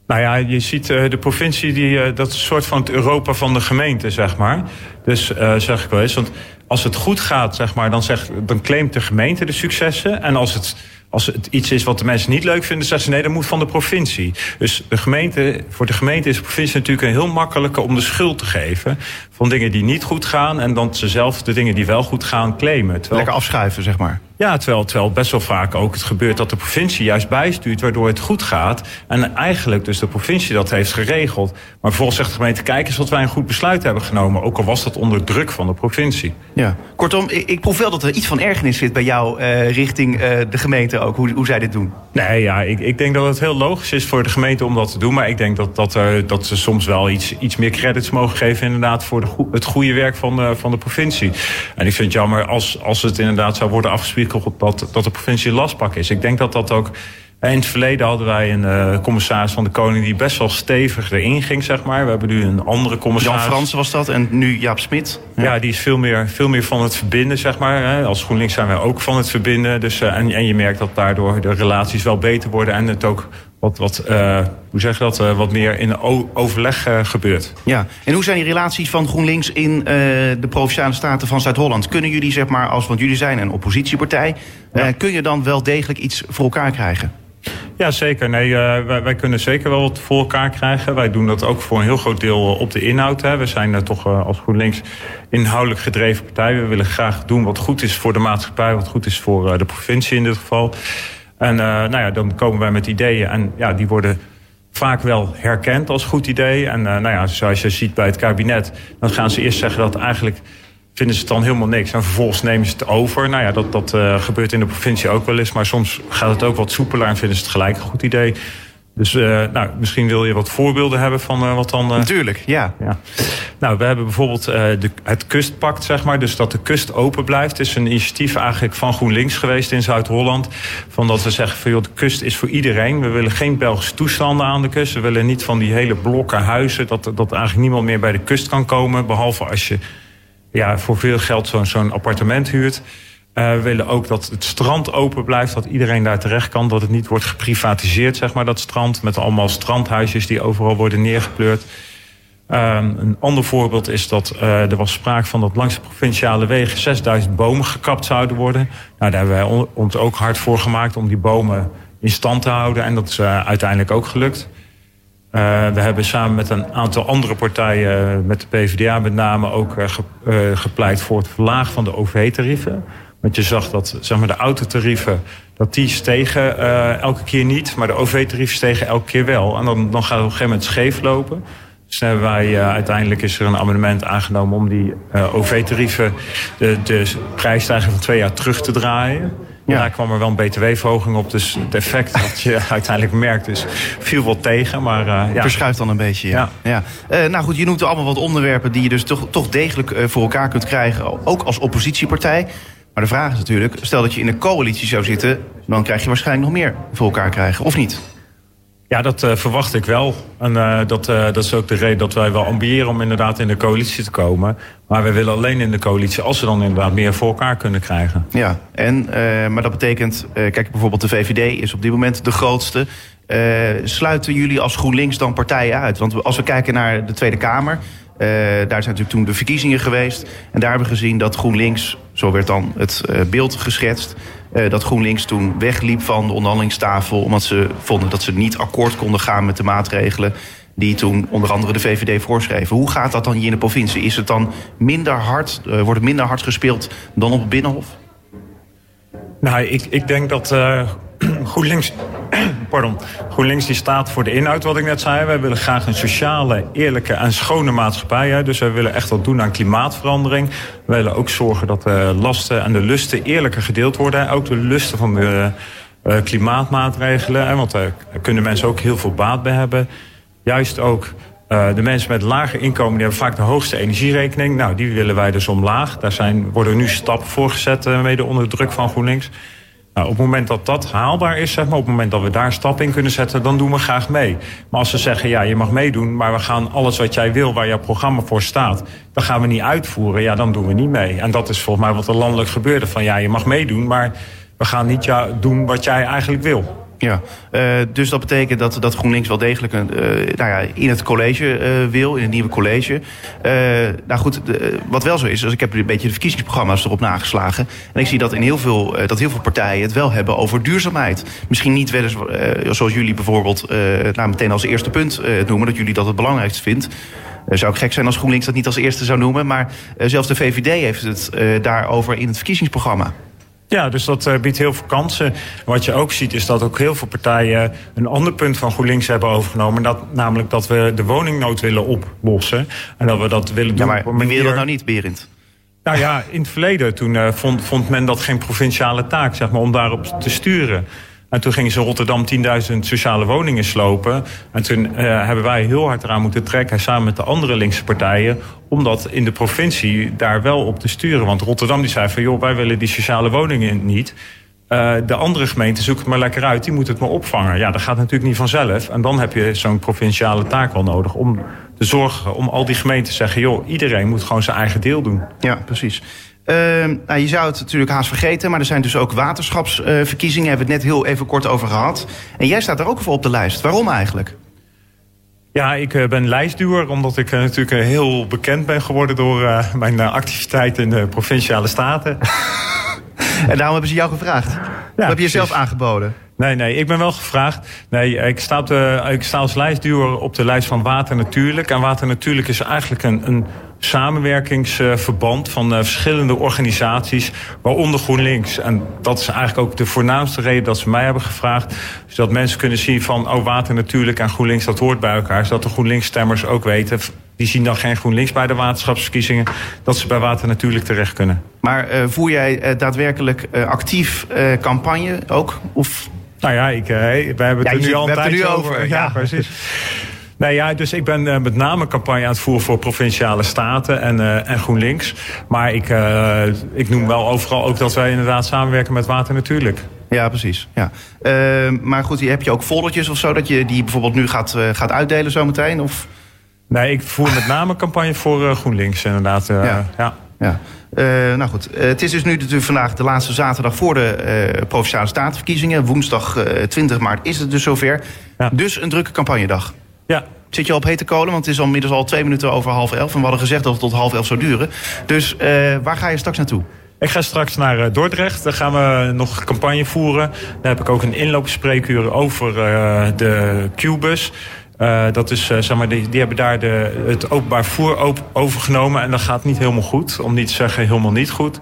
[SPEAKER 3] Nou ja, je ziet de provincie, die, dat soort van het Europa van de gemeente, zeg maar. Dus zeg ik wel eens, want als het goed gaat, zeg maar, dan, claimt de gemeente de successen. En als het, als het iets is wat de mensen niet leuk vinden, zeggen ze nee, dat moet van de provincie. Dus de gemeente, voor de gemeente is de provincie natuurlijk een heel makkelijke om de schuld te geven van dingen die niet goed gaan. En dan ze zelf de dingen die wel goed gaan claimen.
[SPEAKER 2] Lekker afschuiven, zeg maar.
[SPEAKER 3] Ja, terwijl, terwijl best wel vaak ook het gebeurt dat de provincie juist bijstuurt waardoor het goed gaat. En eigenlijk dus de provincie dat heeft geregeld. Maar vervolgens zegt de gemeente, kijk eens wat wij een goed besluit hebben genomen. Ook al was dat onder druk van de provincie.
[SPEAKER 2] Ja, kortom, ik, ik proef wel dat er iets van ergernis zit bij jou uh, richting uh, de gemeente ook, hoe, hoe zij dit doen.
[SPEAKER 3] Nee, ja, ik, ik denk dat het heel logisch is voor de gemeente om dat te doen. Maar ik denk dat, dat, uh, dat ze soms wel iets, iets meer credits mogen geven inderdaad voor de, het goede werk van de, van de provincie. En ik vind het jammer als, als het inderdaad zou worden afgespiegeld dat, dat de provincie lastpak is. Ik denk dat dat ook... In het verleden hadden wij een uh, commissaris van de Koning die best wel stevig erin ging, zeg maar. We hebben nu een andere commissaris.
[SPEAKER 2] Jan Fransen was dat en nu Jaap Smit.
[SPEAKER 3] Ja. ja, die is veel meer, veel meer van het verbinden, zeg maar. Hè. Als GroenLinks zijn wij ook van het verbinden. Dus, uh, en, en je merkt dat daardoor de relaties wel beter worden en het ook wat, wat uh, hoe zeg je dat, uh, wat meer in overleg uh, gebeurt.
[SPEAKER 2] Ja, en hoe zijn die relaties van GroenLinks in de Provinciale Staten van Zuid-Holland? Kunnen jullie, zeg maar, als, want jullie zijn een oppositiepartij, ja. kun je dan wel degelijk iets voor elkaar krijgen?
[SPEAKER 3] Ja, zeker. Nee, wij, wij, kunnen zeker wel wat voor elkaar krijgen. Wij doen dat ook voor een heel groot deel op de inhoud. Hè. We zijn toch als GroenLinks inhoudelijk gedreven partij. We willen graag doen wat goed is voor de maatschappij, wat goed is voor de provincie in dit geval. En uh, nou ja, dan komen wij met ideeën en ja, die worden vaak wel herkend als goed idee. En uh, nou ja, zoals je ziet bij het kabinet, dan gaan ze eerst zeggen dat eigenlijk vinden ze het dan helemaal niks. En vervolgens nemen ze het over. Nou ja, dat, dat uh, gebeurt in de provincie ook wel eens. Maar soms gaat het ook wat soepeler en vinden ze het gelijk een goed idee. Dus uh, nou, misschien wil je wat voorbeelden hebben van uh, wat dan. Uh,
[SPEAKER 2] Natuurlijk, ja.
[SPEAKER 3] ja. Nou, we hebben bijvoorbeeld de, het kustpact, zeg maar. Dus dat de kust open blijft. Het is een initiatief eigenlijk van GroenLinks geweest in Zuid-Holland. Van dat we zeggen van joh, de kust is voor iedereen. We willen geen Belgische toestanden aan de kust. We willen niet van die hele blokken huizen. Dat, dat eigenlijk niemand meer bij de kust kan komen. Behalve als je ja, voor veel geld zo'n zo'n appartement huurt. Uh, we willen ook dat het strand open blijft, dat iedereen daar terecht kan. Dat het niet wordt geprivatiseerd, zeg maar, dat strand. Met allemaal strandhuisjes die overal worden neergepleurd. Uh, een ander voorbeeld is dat uh, er was sprake van dat langs de provinciale wegen 6000 bomen gekapt zouden worden. Nou, daar hebben wij ons ook hard voor gemaakt om die bomen in stand te houden. En dat is uh, uiteindelijk ook gelukt. We hebben samen met een aantal andere partijen, met de PvdA met name, ook ge, gepleit voor het verlagen van de OV-tarieven. Want je zag dat zeg maar, de autotarieven dat die stegen uh, elke keer niet, maar de OV-tarieven stegen elke keer wel. En dan, dan gaat het op een gegeven moment scheef lopen. Dus hebben wij uh, uiteindelijk is er een amendement aangenomen om die uh, OV-tarieven de, de prijsstijging van twee jaar terug te draaien. Ja. Daar kwam er wel een btw-verhoging op. Dus het effect dat je uiteindelijk merkt is veel wat tegen. Maar, uh, ja.
[SPEAKER 2] Verschuift dan een beetje. Ja. ja. ja. Uh, nou goed, je noemt allemaal wat onderwerpen die je dus toch, toch degelijk uh, voor elkaar kunt krijgen. Ook als oppositiepartij. Maar de vraag is natuurlijk, stel dat je in een coalitie zou zitten... dan krijg je waarschijnlijk nog meer voor elkaar krijgen, of niet?
[SPEAKER 3] Ja, dat uh, verwacht ik wel. En uh, dat, uh, dat is ook de reden dat wij wel ambiëren om inderdaad in de coalitie te komen. Maar we willen alleen in de coalitie als we dan inderdaad meer voor elkaar kunnen krijgen.
[SPEAKER 2] Ja, en, maar dat betekent, kijk bijvoorbeeld de VVD is op dit moment de grootste. sluiten jullie als GroenLinks dan partijen uit? Want als we kijken naar de Tweede Kamer... Uh, daar zijn natuurlijk toen de verkiezingen geweest. En daar hebben we gezien dat GroenLinks, zo werd dan het uh, beeld geschetst... Uh, dat GroenLinks toen wegliep van de onderhandelingstafel... omdat ze vonden dat ze niet akkoord konden gaan met de maatregelen... die toen onder andere de VVD voorschreven. Hoe gaat dat dan hier in de provincie? Is het dan minder hard, wordt het minder hard gespeeld dan op het Binnenhof?
[SPEAKER 3] Nou, ik, ik denk dat GroenLinks, pardon, GroenLinks die staat voor de inhoud, wat ik net zei. Wij willen graag een sociale, eerlijke en schone maatschappij. Hè. Dus wij willen echt wat doen aan klimaatverandering. We willen ook zorgen dat de lasten en de lusten eerlijker gedeeld worden. Ook de lusten van de uh, klimaatmaatregelen. Hè, want daar kunnen mensen ook heel veel baat bij hebben. Juist ook uh, de mensen met lager inkomen die hebben vaak de hoogste energierekening. Nou, die willen wij dus omlaag. Daar zijn, worden nu stappen voor gezet, uh, mede onder druk van GroenLinks. Nou, op het moment dat dat haalbaar is, maar, op het moment dat we daar stap in kunnen zetten, dan doen we graag mee. Maar als ze zeggen, ja, je mag meedoen, maar we gaan alles wat jij wil, waar jouw programma voor staat, dan gaan we niet uitvoeren, ja, dan doen we niet mee. En dat is volgens mij wat er landelijk gebeurde. Van ja, je mag meedoen, maar we gaan niet ja, doen wat jij eigenlijk wil.
[SPEAKER 2] Ja, uh, dus dat betekent dat, dat GroenLinks wel degelijk een, uh, nou ja, in het college uh, wil, in het nieuwe college. nou goed, wat wel zo is, ik heb een beetje de verkiezingsprogramma's erop nageslagen. En ik zie dat, in heel veel, dat heel veel partijen het wel hebben over duurzaamheid. Misschien niet wel eens, zoals jullie bijvoorbeeld nou, meteen als eerste punt noemen, dat jullie dat het belangrijkste vindt. zou ik gek zijn als GroenLinks dat niet als eerste zou noemen. Maar zelfs de VVD heeft het daarover in het verkiezingsprogramma.
[SPEAKER 3] Ja, dus dat uh, biedt heel veel kansen. Wat je ook ziet is dat ook heel veel partijen een ander punt van GroenLinks hebben overgenomen. Dat, namelijk dat we de woningnood willen oplossen. En dat we dat willen doen.
[SPEAKER 2] Ja, maar wie wil dat nou niet, Berend?
[SPEAKER 3] Nou ja, in het verleden toen uh, vond, vond men dat geen provinciale taak, zeg maar, om daarop te sturen. En toen gingen ze Rotterdam 10.000 sociale woningen slopen. En toen uh, hebben wij heel hard eraan moeten trekken, samen met de andere linkse partijen, om dat in de provincie daar wel op te sturen. Want Rotterdam die zei van, joh, wij willen die sociale woningen niet. Uh, de andere gemeente zoekt het maar lekker uit, die moet het maar opvangen. Ja, dat gaat natuurlijk niet vanzelf. En dan heb je zo'n provinciale taak wel nodig om te zorgen, om al die gemeenten te zeggen, joh, iedereen moet gewoon zijn eigen deel doen.
[SPEAKER 2] Ja, precies. Uh, nou, je zou het natuurlijk haast vergeten, maar er zijn dus ook waterschapsverkiezingen. Uh, hebben we het net heel even kort over gehad. En jij staat er ook voor op de lijst. Waarom eigenlijk?
[SPEAKER 3] Ja, ik uh, ben lijstduwer omdat ik uh, natuurlijk heel bekend ben geworden door uh, mijn activiteiten in de provinciale staten.
[SPEAKER 2] en daarom hebben ze jou gevraagd. Ja, heb je jezelf aangeboden?
[SPEAKER 3] Nee, nee, ik ben wel gevraagd. Nee, ik sta, op de, ik sta als lijstduwer op de lijst van Water Natuurlijk. En Water Natuurlijk is eigenlijk een, een samenwerkingsverband van uh, verschillende organisaties, waaronder GroenLinks. En dat is eigenlijk ook de voornaamste reden dat ze mij hebben gevraagd. Zodat mensen kunnen zien van, oh, Water Natuurlijk en GroenLinks, dat hoort bij elkaar. Zodat de GroenLinks-stemmers ook weten, die zien dan geen GroenLinks bij de waterschapsverkiezingen, dat ze bij Water Natuurlijk terecht kunnen.
[SPEAKER 2] Maar uh, voer jij uh, daadwerkelijk actief campagne ook? Of
[SPEAKER 3] Nou ja, ik, wij hebben het er nu al een tijdje over. over. Ja, precies. Nee, ja, dus ik ben uh, met name campagne aan het voeren voor provinciale staten en, uh, en GroenLinks. Maar ik, uh, ik noem wel overal ook dat wij inderdaad samenwerken met Water Natuurlijk.
[SPEAKER 2] Ja, precies. Ja. maar goed, heb je ook foldertjes of zo dat je die bijvoorbeeld nu gaat, gaat uitdelen zometeen? Of...
[SPEAKER 3] Nee, ik voer met name campagne voor GroenLinks inderdaad. ja.
[SPEAKER 2] ja. ja. nou goed, het is dus nu natuurlijk vandaag de laatste zaterdag voor de Provinciale Statenverkiezingen. Woensdag 20 maart is het dus zover. Ja. Dus een drukke campagnedag.
[SPEAKER 3] Ja.
[SPEAKER 2] Zit je op hete kolen? Want het is al inmiddels al twee minuten over half elf. En we hadden gezegd dat het tot half elf zou duren. Dus waar ga je straks naartoe?
[SPEAKER 3] Ik ga straks naar Dordrecht. Daar gaan we nog campagne voeren. Daar heb ik ook een inloopspreekuur over de Q-bus. Dat is, zeg maar, die, die, hebben daar de, het openbaar voer overgenomen. En dat gaat niet helemaal goed. Om niet te zeggen helemaal niet goed.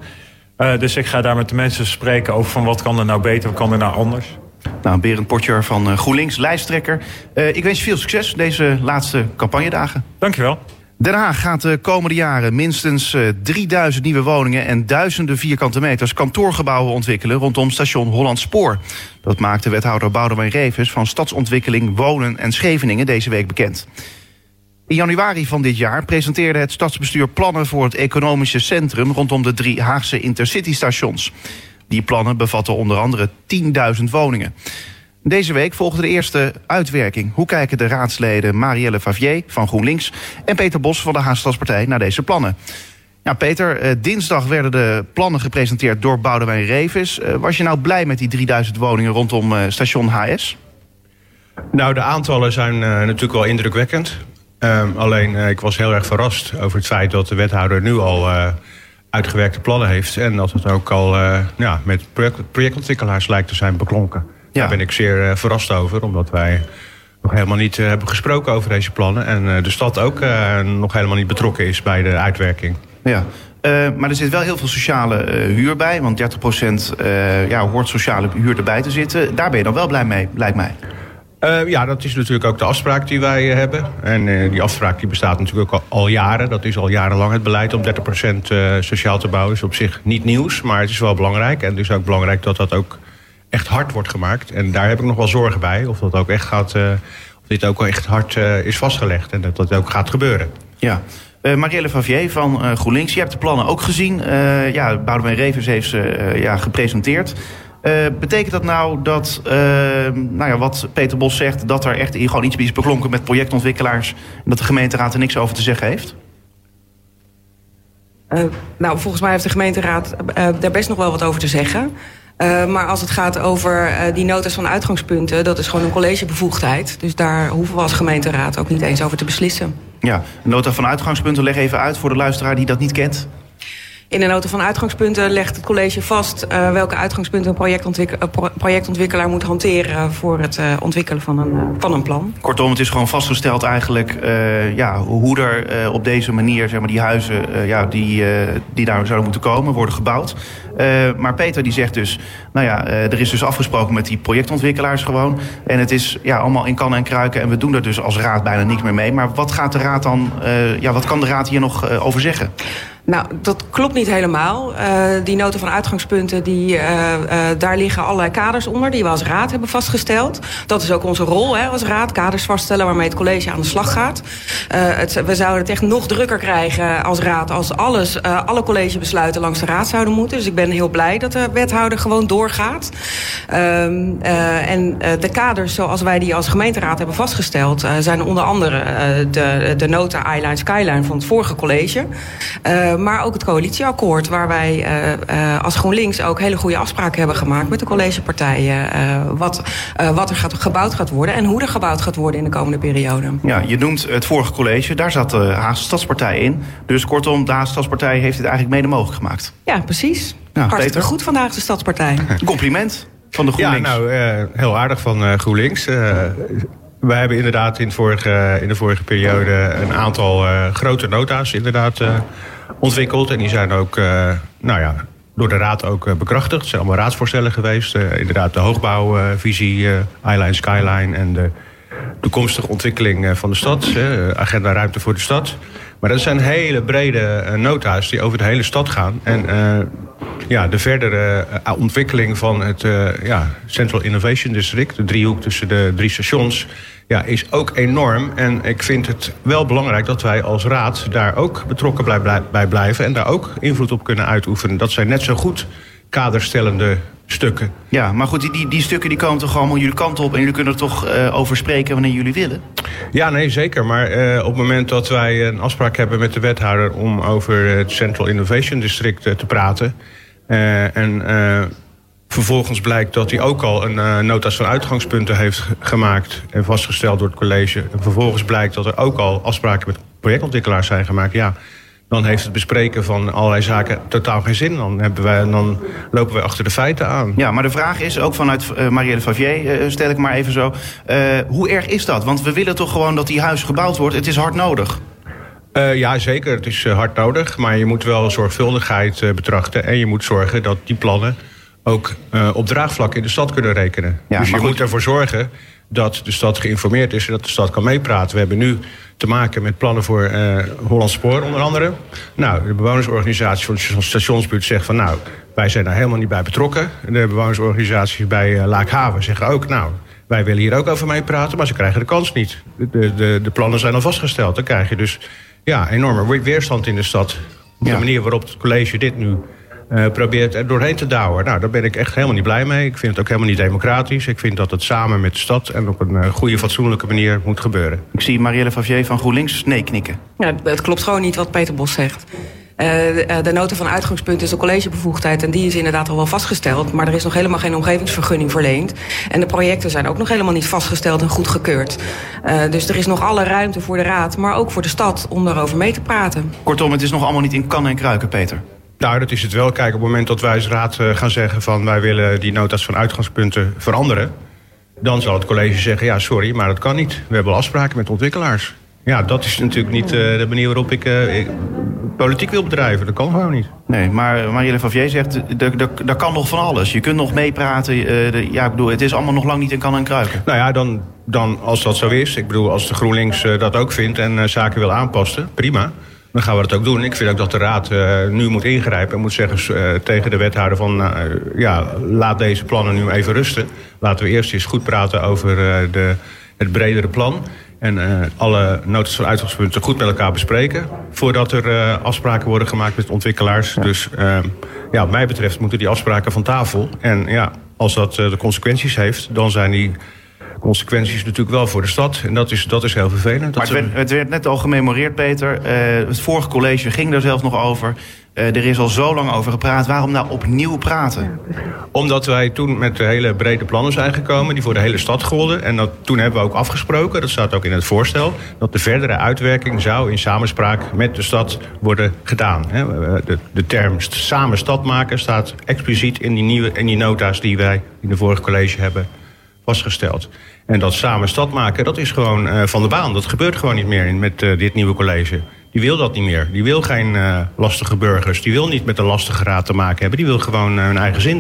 [SPEAKER 3] dus ik ga daar met de mensen spreken over van wat kan er nou beter, wat kan er nou anders.
[SPEAKER 2] Nou, Berend Potjer van eh, GroenLinks, lijsttrekker. Ik wens je veel succes deze laatste campagnedagen.
[SPEAKER 3] Dankjewel.
[SPEAKER 2] Den Haag gaat de komende jaren minstens 3000 eh, nieuwe woningen en duizenden vierkante meters kantoorgebouwen ontwikkelen rondom station Holland Spoor. Dat maakte wethouder Boudewijn Reves van Stadsontwikkeling, Wonen en Scheveningen deze week bekend. In januari van dit jaar presenteerde het stadsbestuur plannen voor het economische centrum rondom de drie Haagse intercitystations. Die plannen bevatten onder andere 10.000 woningen. Deze week volgde de eerste uitwerking. Hoe kijken de raadsleden Marielle Favier van GroenLinks en Peter Bos van de Haagstadspartij naar deze plannen? Peter, eh, dinsdag werden de plannen gepresenteerd door Boudewijn Revis. Eh, was je nou blij met die 3000 woningen rondom eh, station HS?
[SPEAKER 5] Nou, de aantallen zijn natuurlijk wel indrukwekkend. Ehm, alleen, ik was heel erg verrast over het feit dat de wethouder nu al uitgewerkte plannen heeft. En dat het ook al ja, met project, projectontwikkelaars lijkt te zijn beklonken. Daar ben ik zeer uh, verrast over, omdat wij nog helemaal niet uh, hebben gesproken over deze plannen. En de stad ook nog helemaal niet betrokken is bij de uitwerking.
[SPEAKER 2] Ja. maar er zit wel heel veel sociale huur bij. Want 30% ja, hoort sociale huur erbij te zitten. Daar ben je dan wel blij mee, lijkt mij.
[SPEAKER 5] Ja, dat is natuurlijk ook de afspraak die wij hebben. En die afspraak die bestaat natuurlijk ook al, al, jaren. Dat is al jarenlang het beleid om 30% sociaal te bouwen. is op zich niet nieuws, maar het is wel belangrijk. En het is ook belangrijk dat dat ook echt hard wordt gemaakt. En daar heb ik nog wel zorgen bij. Of dat ook echt gaat, of dit ook wel echt hard is vastgelegd. En dat dat ook gaat gebeuren.
[SPEAKER 2] Ja. Uh, Marielle Favier van uh, GroenLinks, je hebt de plannen ook gezien. Uh, ja, Boudewijn Revens heeft ze ja, gepresenteerd. Uh, betekent dat nou dat, uh, nou ja, wat Peter Bos zegt, dat er echt gewoon iets is beklonken met projectontwikkelaars en dat de gemeenteraad er niks over te zeggen heeft?
[SPEAKER 6] Uh, nou, volgens mij heeft de gemeenteraad daar best nog wel wat over te zeggen. Maar als het gaat over die notas van uitgangspunten, dat is gewoon een collegebevoegdheid. Dus daar hoeven we als gemeenteraad ook niet eens over te beslissen.
[SPEAKER 2] Ja, nota van uitgangspunten, leg even uit voor de luisteraar die dat niet kent.
[SPEAKER 6] In de nota van uitgangspunten legt het college vast uh, welke uitgangspunten een projectontwik projectontwikkelaar moet hanteren voor het uh, ontwikkelen van een, van een plan.
[SPEAKER 2] Kortom, het is gewoon vastgesteld eigenlijk ja, hoe er op deze manier zeg maar, die huizen ja, die, die daar zouden moeten komen, worden gebouwd. maar Peter die zegt dus, nou ja, er is dus afgesproken met die projectontwikkelaars gewoon. En het is ja, allemaal in kannen en kruiken en we doen er dus als raad bijna niks meer mee. Maar wat gaat de raad dan, ja, wat kan de raad hier nog over zeggen?
[SPEAKER 6] Nou, dat klopt niet helemaal. Uh, die noten van uitgangspunten, die, uh, uh, daar liggen allerlei kaders onder... die we als raad hebben vastgesteld. Dat is ook onze rol hè, als raad, kaders vaststellen... waarmee het college aan de slag gaat. Het, we zouden het echt nog drukker krijgen als raad... als alles, alle collegebesluiten langs de raad zouden moeten. Dus ik ben heel blij dat de wethouder gewoon doorgaat. Ehm, en de kaders zoals wij die als gemeenteraad hebben vastgesteld... zijn onder andere de, de nota Eyeline Skyline van het vorige college... Uh, maar ook het coalitieakkoord, waar wij uh, uh, als GroenLinks ook hele goede afspraken hebben gemaakt met de collegepartijen. wat, wat er gaat, gebouwd gaat worden en hoe er gebouwd gaat worden in de komende periode.
[SPEAKER 2] Ja, je noemt het vorige college, daar zat de Haagse Stadspartij in. Dus kortom, de Haagse Stadspartij heeft het eigenlijk mede mogelijk gemaakt.
[SPEAKER 6] Ja, precies. Nou, Hartstikke Peter? goed van de Stadspartij.
[SPEAKER 2] Compliment van de GroenLinks.
[SPEAKER 5] Ja, nou, heel aardig van GroenLinks. We hebben inderdaad in, vorige, in de vorige periode een aantal grote nota's inderdaad ontwikkeld. En die zijn ook uh, nou ja, door de Raad ook uh, bekrachtigd. Het zijn allemaal raadsvoorstellen geweest. Uh, inderdaad, de hoogbouwvisie, Eyeline Skyline en de toekomstige ontwikkeling van de stad. agenda ruimte voor de stad. Maar dat zijn hele brede nota's die over de hele stad gaan. En ja, de verdere uh, ontwikkeling van het uh, ja, Central Innovation District, de driehoek tussen de drie stations, ja, is ook enorm. En ik vind het wel belangrijk dat wij als raad daar ook betrokken blij, bij blijven en daar ook invloed op kunnen uitoefenen. Dat zijn net zo goed kaderstellende stukken.
[SPEAKER 2] Ja, maar goed, die, die stukken die komen toch allemaal jullie kant op... en jullie kunnen er toch uh, over spreken wanneer jullie willen?
[SPEAKER 5] Ja, nee, zeker. Maar uh, op het moment dat wij een afspraak hebben met de wethouder... om over het Central Innovation District uh, te praten... en vervolgens blijkt dat hij ook al een notas van uitgangspunten heeft gemaakt... en vastgesteld door het college... en vervolgens blijkt dat er ook al afspraken met projectontwikkelaars zijn gemaakt... ja, dan heeft het bespreken van allerlei zaken totaal geen zin. Dan, hebben wij, dan lopen we achter de feiten aan.
[SPEAKER 2] Ja, maar de vraag is, ook vanuit uh, Marielle Favier uh, stel ik maar even zo... Uh, hoe erg is dat? Want we willen toch gewoon dat die huis gebouwd wordt. Het is hard nodig.
[SPEAKER 5] ja, zeker. Het is hard nodig. Maar je moet wel zorgvuldigheid betrachten. En je moet zorgen dat die plannen ook op draagvlak in de stad kunnen rekenen. Ja, dus je moet ervoor zorgen dat de stad geïnformeerd is en dat de stad kan meepraten. We hebben nu te maken met plannen voor uh, Holland Spoor onder andere. Nou, de bewonersorganisatie van de stationsbuurt zegt van... nou, wij zijn daar helemaal niet bij betrokken. De bewonersorganisaties bij uh, Laakhaven zeggen ook... nou, wij willen hier ook over meepraten, maar ze krijgen de kans niet. De, de, de plannen zijn al vastgesteld. Dan krijg je dus ja, enorme weerstand in de stad. Op de manier waarop het college dit nu uh, probeert er doorheen te douwen. Nou, daar ben ik echt helemaal niet blij mee. Ik vind het ook helemaal niet democratisch. Ik vind dat het samen met de stad en op een uh, goede, fatsoenlijke manier moet gebeuren.
[SPEAKER 2] Ik zie Marielle Favier van GroenLinks nee knikken.
[SPEAKER 6] Ja, het klopt gewoon niet wat Peter Bos zegt. Uh, de, de nota van uitgangspunt is de collegebevoegdheid en die is inderdaad al wel vastgesteld. Maar er is nog helemaal geen omgevingsvergunning verleend. En de projecten zijn ook nog helemaal niet vastgesteld en goedgekeurd. Uh, dus er is nog alle ruimte voor de raad, maar ook voor de stad om daarover mee te praten.
[SPEAKER 2] Kortom, het is nog allemaal niet in kan en kruiken, Peter.
[SPEAKER 5] Nou, dat is het wel. Kijk, op het moment dat wij als raad uh, gaan zeggen van wij willen die nota's van uitgangspunten veranderen, dan zal het college zeggen ja, sorry, maar dat kan niet. We hebben afspraken met ontwikkelaars. Ja, dat is natuurlijk niet uh, de manier waarop ik, uh, ik, politiek wil bedrijven. Dat kan gewoon niet.
[SPEAKER 2] Nee, maar Marielle Favier zegt, dat kan nog van alles. Je kunt nog meepraten. de, ja, ik bedoel, het is allemaal nog lang niet in kan en kruiken.
[SPEAKER 5] Nou ja, dan, dan als dat zo is. Ik bedoel, als de GroenLinks dat ook vindt en zaken wil aanpassen, prima dan gaan we dat ook doen. Ik vind ook dat de Raad uh, nu moet ingrijpen en moet zeggen uh, tegen de wethouder van... Uh, ja, laat deze plannen nu even rusten. Laten we eerst eens goed praten over de, het bredere plan. En alle notas van uitgangspunten goed met elkaar bespreken... voordat er afspraken worden gemaakt met ontwikkelaars. Ja. Dus ja, wat mij betreft moeten die afspraken van tafel. En ja, als dat de consequenties heeft, dan zijn die consequenties natuurlijk wel voor de stad. En dat is, dat is heel vervelend.
[SPEAKER 2] Maar het werd, het werd net al gememoreerd, Peter. Uh, het vorige college ging daar zelfs nog over. Uh, er is al zo lang over gepraat. Waarom nou opnieuw praten?
[SPEAKER 5] Omdat wij toen met hele brede plannen zijn gekomen... die voor de hele stad golden. En dat, toen hebben we ook afgesproken, dat staat ook in het voorstel... dat de verdere uitwerking zou in samenspraak met de stad worden gedaan. De, de term samen stad maken staat expliciet in die, nieuwe, in die nota's... die wij in de vorige college hebben vastgesteld. En dat samen stad maken, dat is gewoon uh, van de baan. Dat gebeurt gewoon niet meer met uh, dit nieuwe college. Die wil dat niet meer. Die wil geen uh, lastige burgers. Die wil niet met een lastige raad te maken hebben. Die wil gewoon hun eigen zin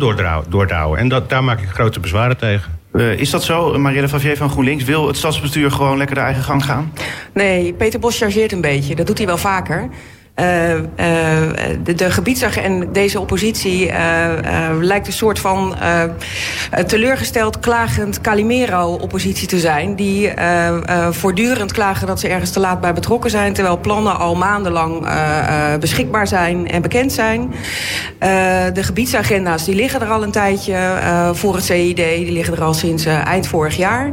[SPEAKER 5] doordouwen. En dat, daar maak ik grote bezwaren tegen.
[SPEAKER 2] Uh, is dat zo? Marielle Favier van GroenLinks wil het stadsbestuur gewoon lekker de eigen gang gaan?
[SPEAKER 6] Nee, Peter Bos chargeert een beetje. Dat doet hij wel vaker. Uh, uh, de, de en deze oppositie uh, lijkt een soort van teleurgesteld, klagend Calimero-oppositie te zijn. Die voortdurend klagen dat ze ergens te laat bij betrokken zijn. Terwijl plannen al maandenlang beschikbaar zijn en bekend zijn. de gebiedsagenda's die liggen er al een tijdje voor het CID. Die liggen er al sinds eind vorig jaar.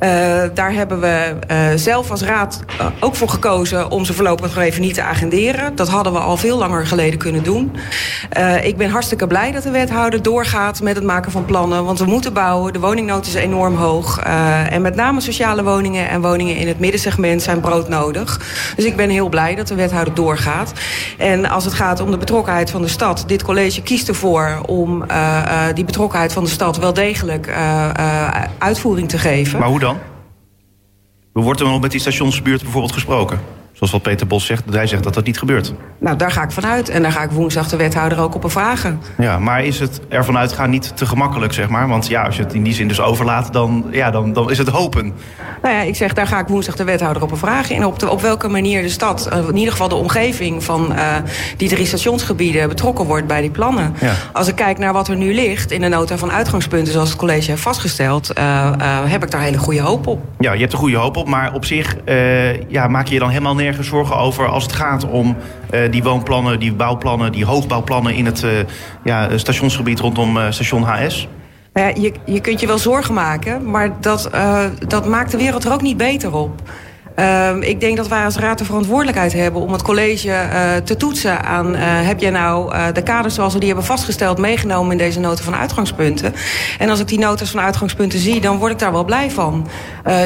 [SPEAKER 6] Uh, daar hebben we uh, zelf als raad uh, ook voor gekozen om ze voorlopig nog even niet te agenderen. Dat hadden we al veel langer geleden kunnen doen. ik ben hartstikke blij dat de wethouder doorgaat met het maken van plannen. Want we moeten bouwen. De woningnood is enorm hoog. en met name sociale woningen en woningen in het middensegment zijn broodnodig. Dus ik ben heel blij dat de wethouder doorgaat. En als het gaat om de betrokkenheid van de stad. Dit college kiest ervoor om die betrokkenheid van de stad wel degelijk uitvoering te geven.
[SPEAKER 2] Maar hoe dan? Wordt er nog met die stationsbuurt bijvoorbeeld gesproken? Zoals wat Peter Bos zegt, hij zegt dat dat niet gebeurt.
[SPEAKER 6] Nou, daar ga ik vanuit. En daar ga ik woensdag de wethouder ook op bevragen.
[SPEAKER 2] Ja, maar is het ervan uitgaan niet te gemakkelijk, zeg maar? Want ja, als je het in die zin dus overlaat, dan, ja, dan, dan is het hopen.
[SPEAKER 6] Nou ja, ik zeg, daar ga ik woensdag de wethouder op bevragen. En op, de, op welke manier de stad, eh, in ieder geval de omgeving van uh, die drie stationsgebieden betrokken wordt bij die plannen.
[SPEAKER 2] Ja.
[SPEAKER 6] Als ik kijk naar wat er nu ligt in de nota van uitgangspunten, zoals het college heeft vastgesteld, uh, heb ik daar hele goede hoop op.
[SPEAKER 2] Ja, je hebt er goede hoop op, maar op zich ja, maak je je dan helemaal nergens zorgen over als het gaat om die woonplannen, die bouwplannen, die hoogbouwplannen in het ja, stationsgebied rondom station HS?
[SPEAKER 6] Nou ja, je, je kunt je wel zorgen maken, maar dat, dat maakt de wereld er ook niet beter op. Uh, ik denk dat wij als raad de verantwoordelijkheid hebben om het college uh, te toetsen aan... Uh, heb jij nou uh, de kaders zoals we die hebben vastgesteld meegenomen in deze nota van uitgangspunten. En als ik die notas van uitgangspunten zie, dan word ik daar wel blij van.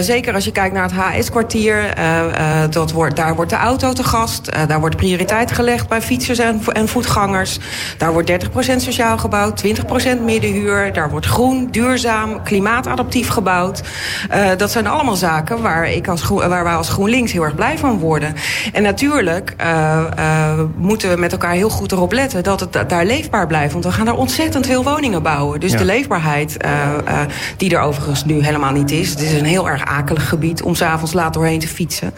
[SPEAKER 6] zeker als je kijkt naar het HS-kwartier, dat wordt, daar wordt de auto te gast. daar wordt prioriteit gelegd bij fietsers en, en voetgangers. Daar wordt 30% sociaal gebouwd, 20% middenhuur. Daar wordt groen, duurzaam, klimaatadaptief gebouwd. dat zijn allemaal zaken waar, ik als, waar wij als GroenLinks heel erg blij van worden. En natuurlijk uh, uh, moeten we met elkaar heel goed erop letten dat het daar leefbaar blijft. Want we gaan daar ontzettend veel woningen bouwen. Dus
[SPEAKER 2] Ja.
[SPEAKER 6] de leefbaarheid, uh, uh, die er overigens nu helemaal niet is. Het is een heel erg akelig gebied om s'avonds laat doorheen te fietsen.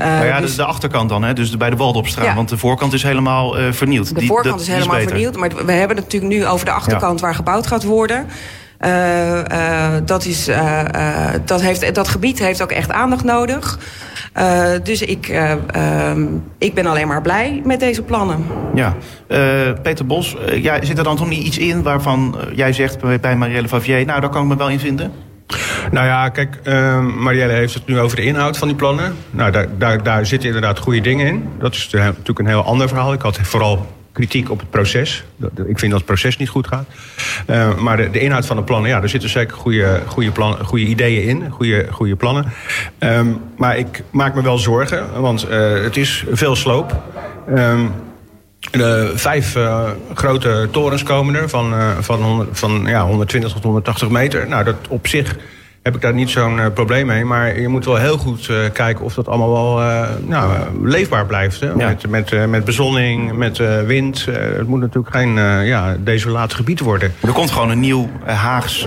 [SPEAKER 6] Uh,
[SPEAKER 2] Nou ja,
[SPEAKER 6] dus
[SPEAKER 2] de, de achterkant dan, hè? dus bij de Waldopstraat.
[SPEAKER 6] Ja.
[SPEAKER 2] Want de voorkant is helemaal eh, vernield.
[SPEAKER 6] de voorkant is helemaal vernield. Maar we hebben het natuurlijk nu over de achterkant waar gebouwd gaat worden. Uh, uh, dat, is, uh, dat, heeft, dat gebied heeft ook echt aandacht nodig. Uh, dus ik, uh, um, ik ben alleen maar blij met deze plannen.
[SPEAKER 2] Ja, Eh, Peter Bos, eh, ja, zit er dan toch niet iets in waarvan eh, jij zegt bij, bij Marielle Favier... nou, daar kan ik me wel in vinden?
[SPEAKER 5] Nou ja, kijk, uh, Marielle heeft het nu over de inhoud van die plannen. Nou, daar, daar, daar zitten inderdaad goede dingen in. Dat is natuurlijk een heel ander verhaal. Ik had vooral kritiek op het proces. Ik vind dat het proces niet goed gaat. Uh, maar de, inhoud van de plannen, ja, daar zitten zeker goede, goede, plan, goede ideeën in. Goede, goede plannen. Um, maar ik maak me wel zorgen, want uh, het is veel sloop. Um, de vijf uh, grote torens komen er van, van, 100, van ja, 120 tot 180 meter. Nou, dat op zich heb ik daar niet zo'n uh, probleem mee. Maar je moet wel heel goed uh, kijken of dat allemaal wel uh, nou, leefbaar blijft. Hè? Ja. Met, met, met bezonning, met wind. het moet natuurlijk geen ja, desolaat gebied worden.
[SPEAKER 2] Er komt gewoon een nieuw Haags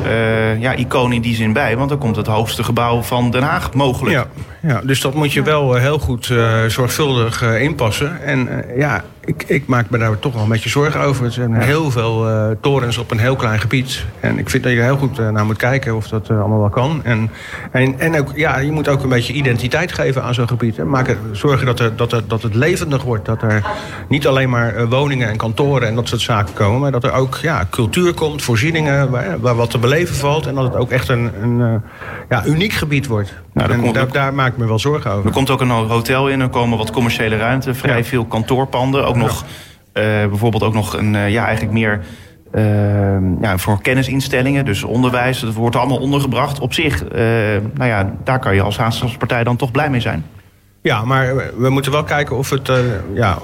[SPEAKER 2] ja, icoon in die zin bij. Want dan komt het hoogste gebouw van Den Haag mogelijk.
[SPEAKER 5] Ja, ja dus dat moet je wel heel goed zorgvuldig inpassen. En ja, ik, ik, maak me daar toch wel een beetje zorgen over. Er zijn heel veel uh, torens op een heel klein gebied. En ik vind dat je heel goed uh, naar moet kijken of dat uh, allemaal wel kan. En, en, en ook, ja, je moet ook een beetje identiteit geven aan zo'n gebied. Hè. Maken, zorgen dat, er, dat, er, dat het levendig wordt. Dat er niet alleen maar woningen en kantoren en dat soort zaken komen. Maar dat er ook ja, cultuur komt, voorzieningen waar, waar wat te beleven valt. En dat het ook echt een, een ja, uniek gebied wordt.
[SPEAKER 2] Nou,
[SPEAKER 5] en
[SPEAKER 2] komt,
[SPEAKER 5] daar, daar, maak ik me wel zorgen over.
[SPEAKER 2] Er komt ook een hotel in, er komen wat commerciële ruimte, vrij ja. veel kantoorpanden. Ook nog, uh, bijvoorbeeld ook nog een, uh, ja, eigenlijk meer uh, ja, voor kennisinstellingen, dus onderwijs. Dat wordt allemaal ondergebracht. Op zich, uh, nou ja, daar kan je als Haagse partij dan toch blij mee zijn.
[SPEAKER 5] Ja, maar we moeten wel kijken of het, ja,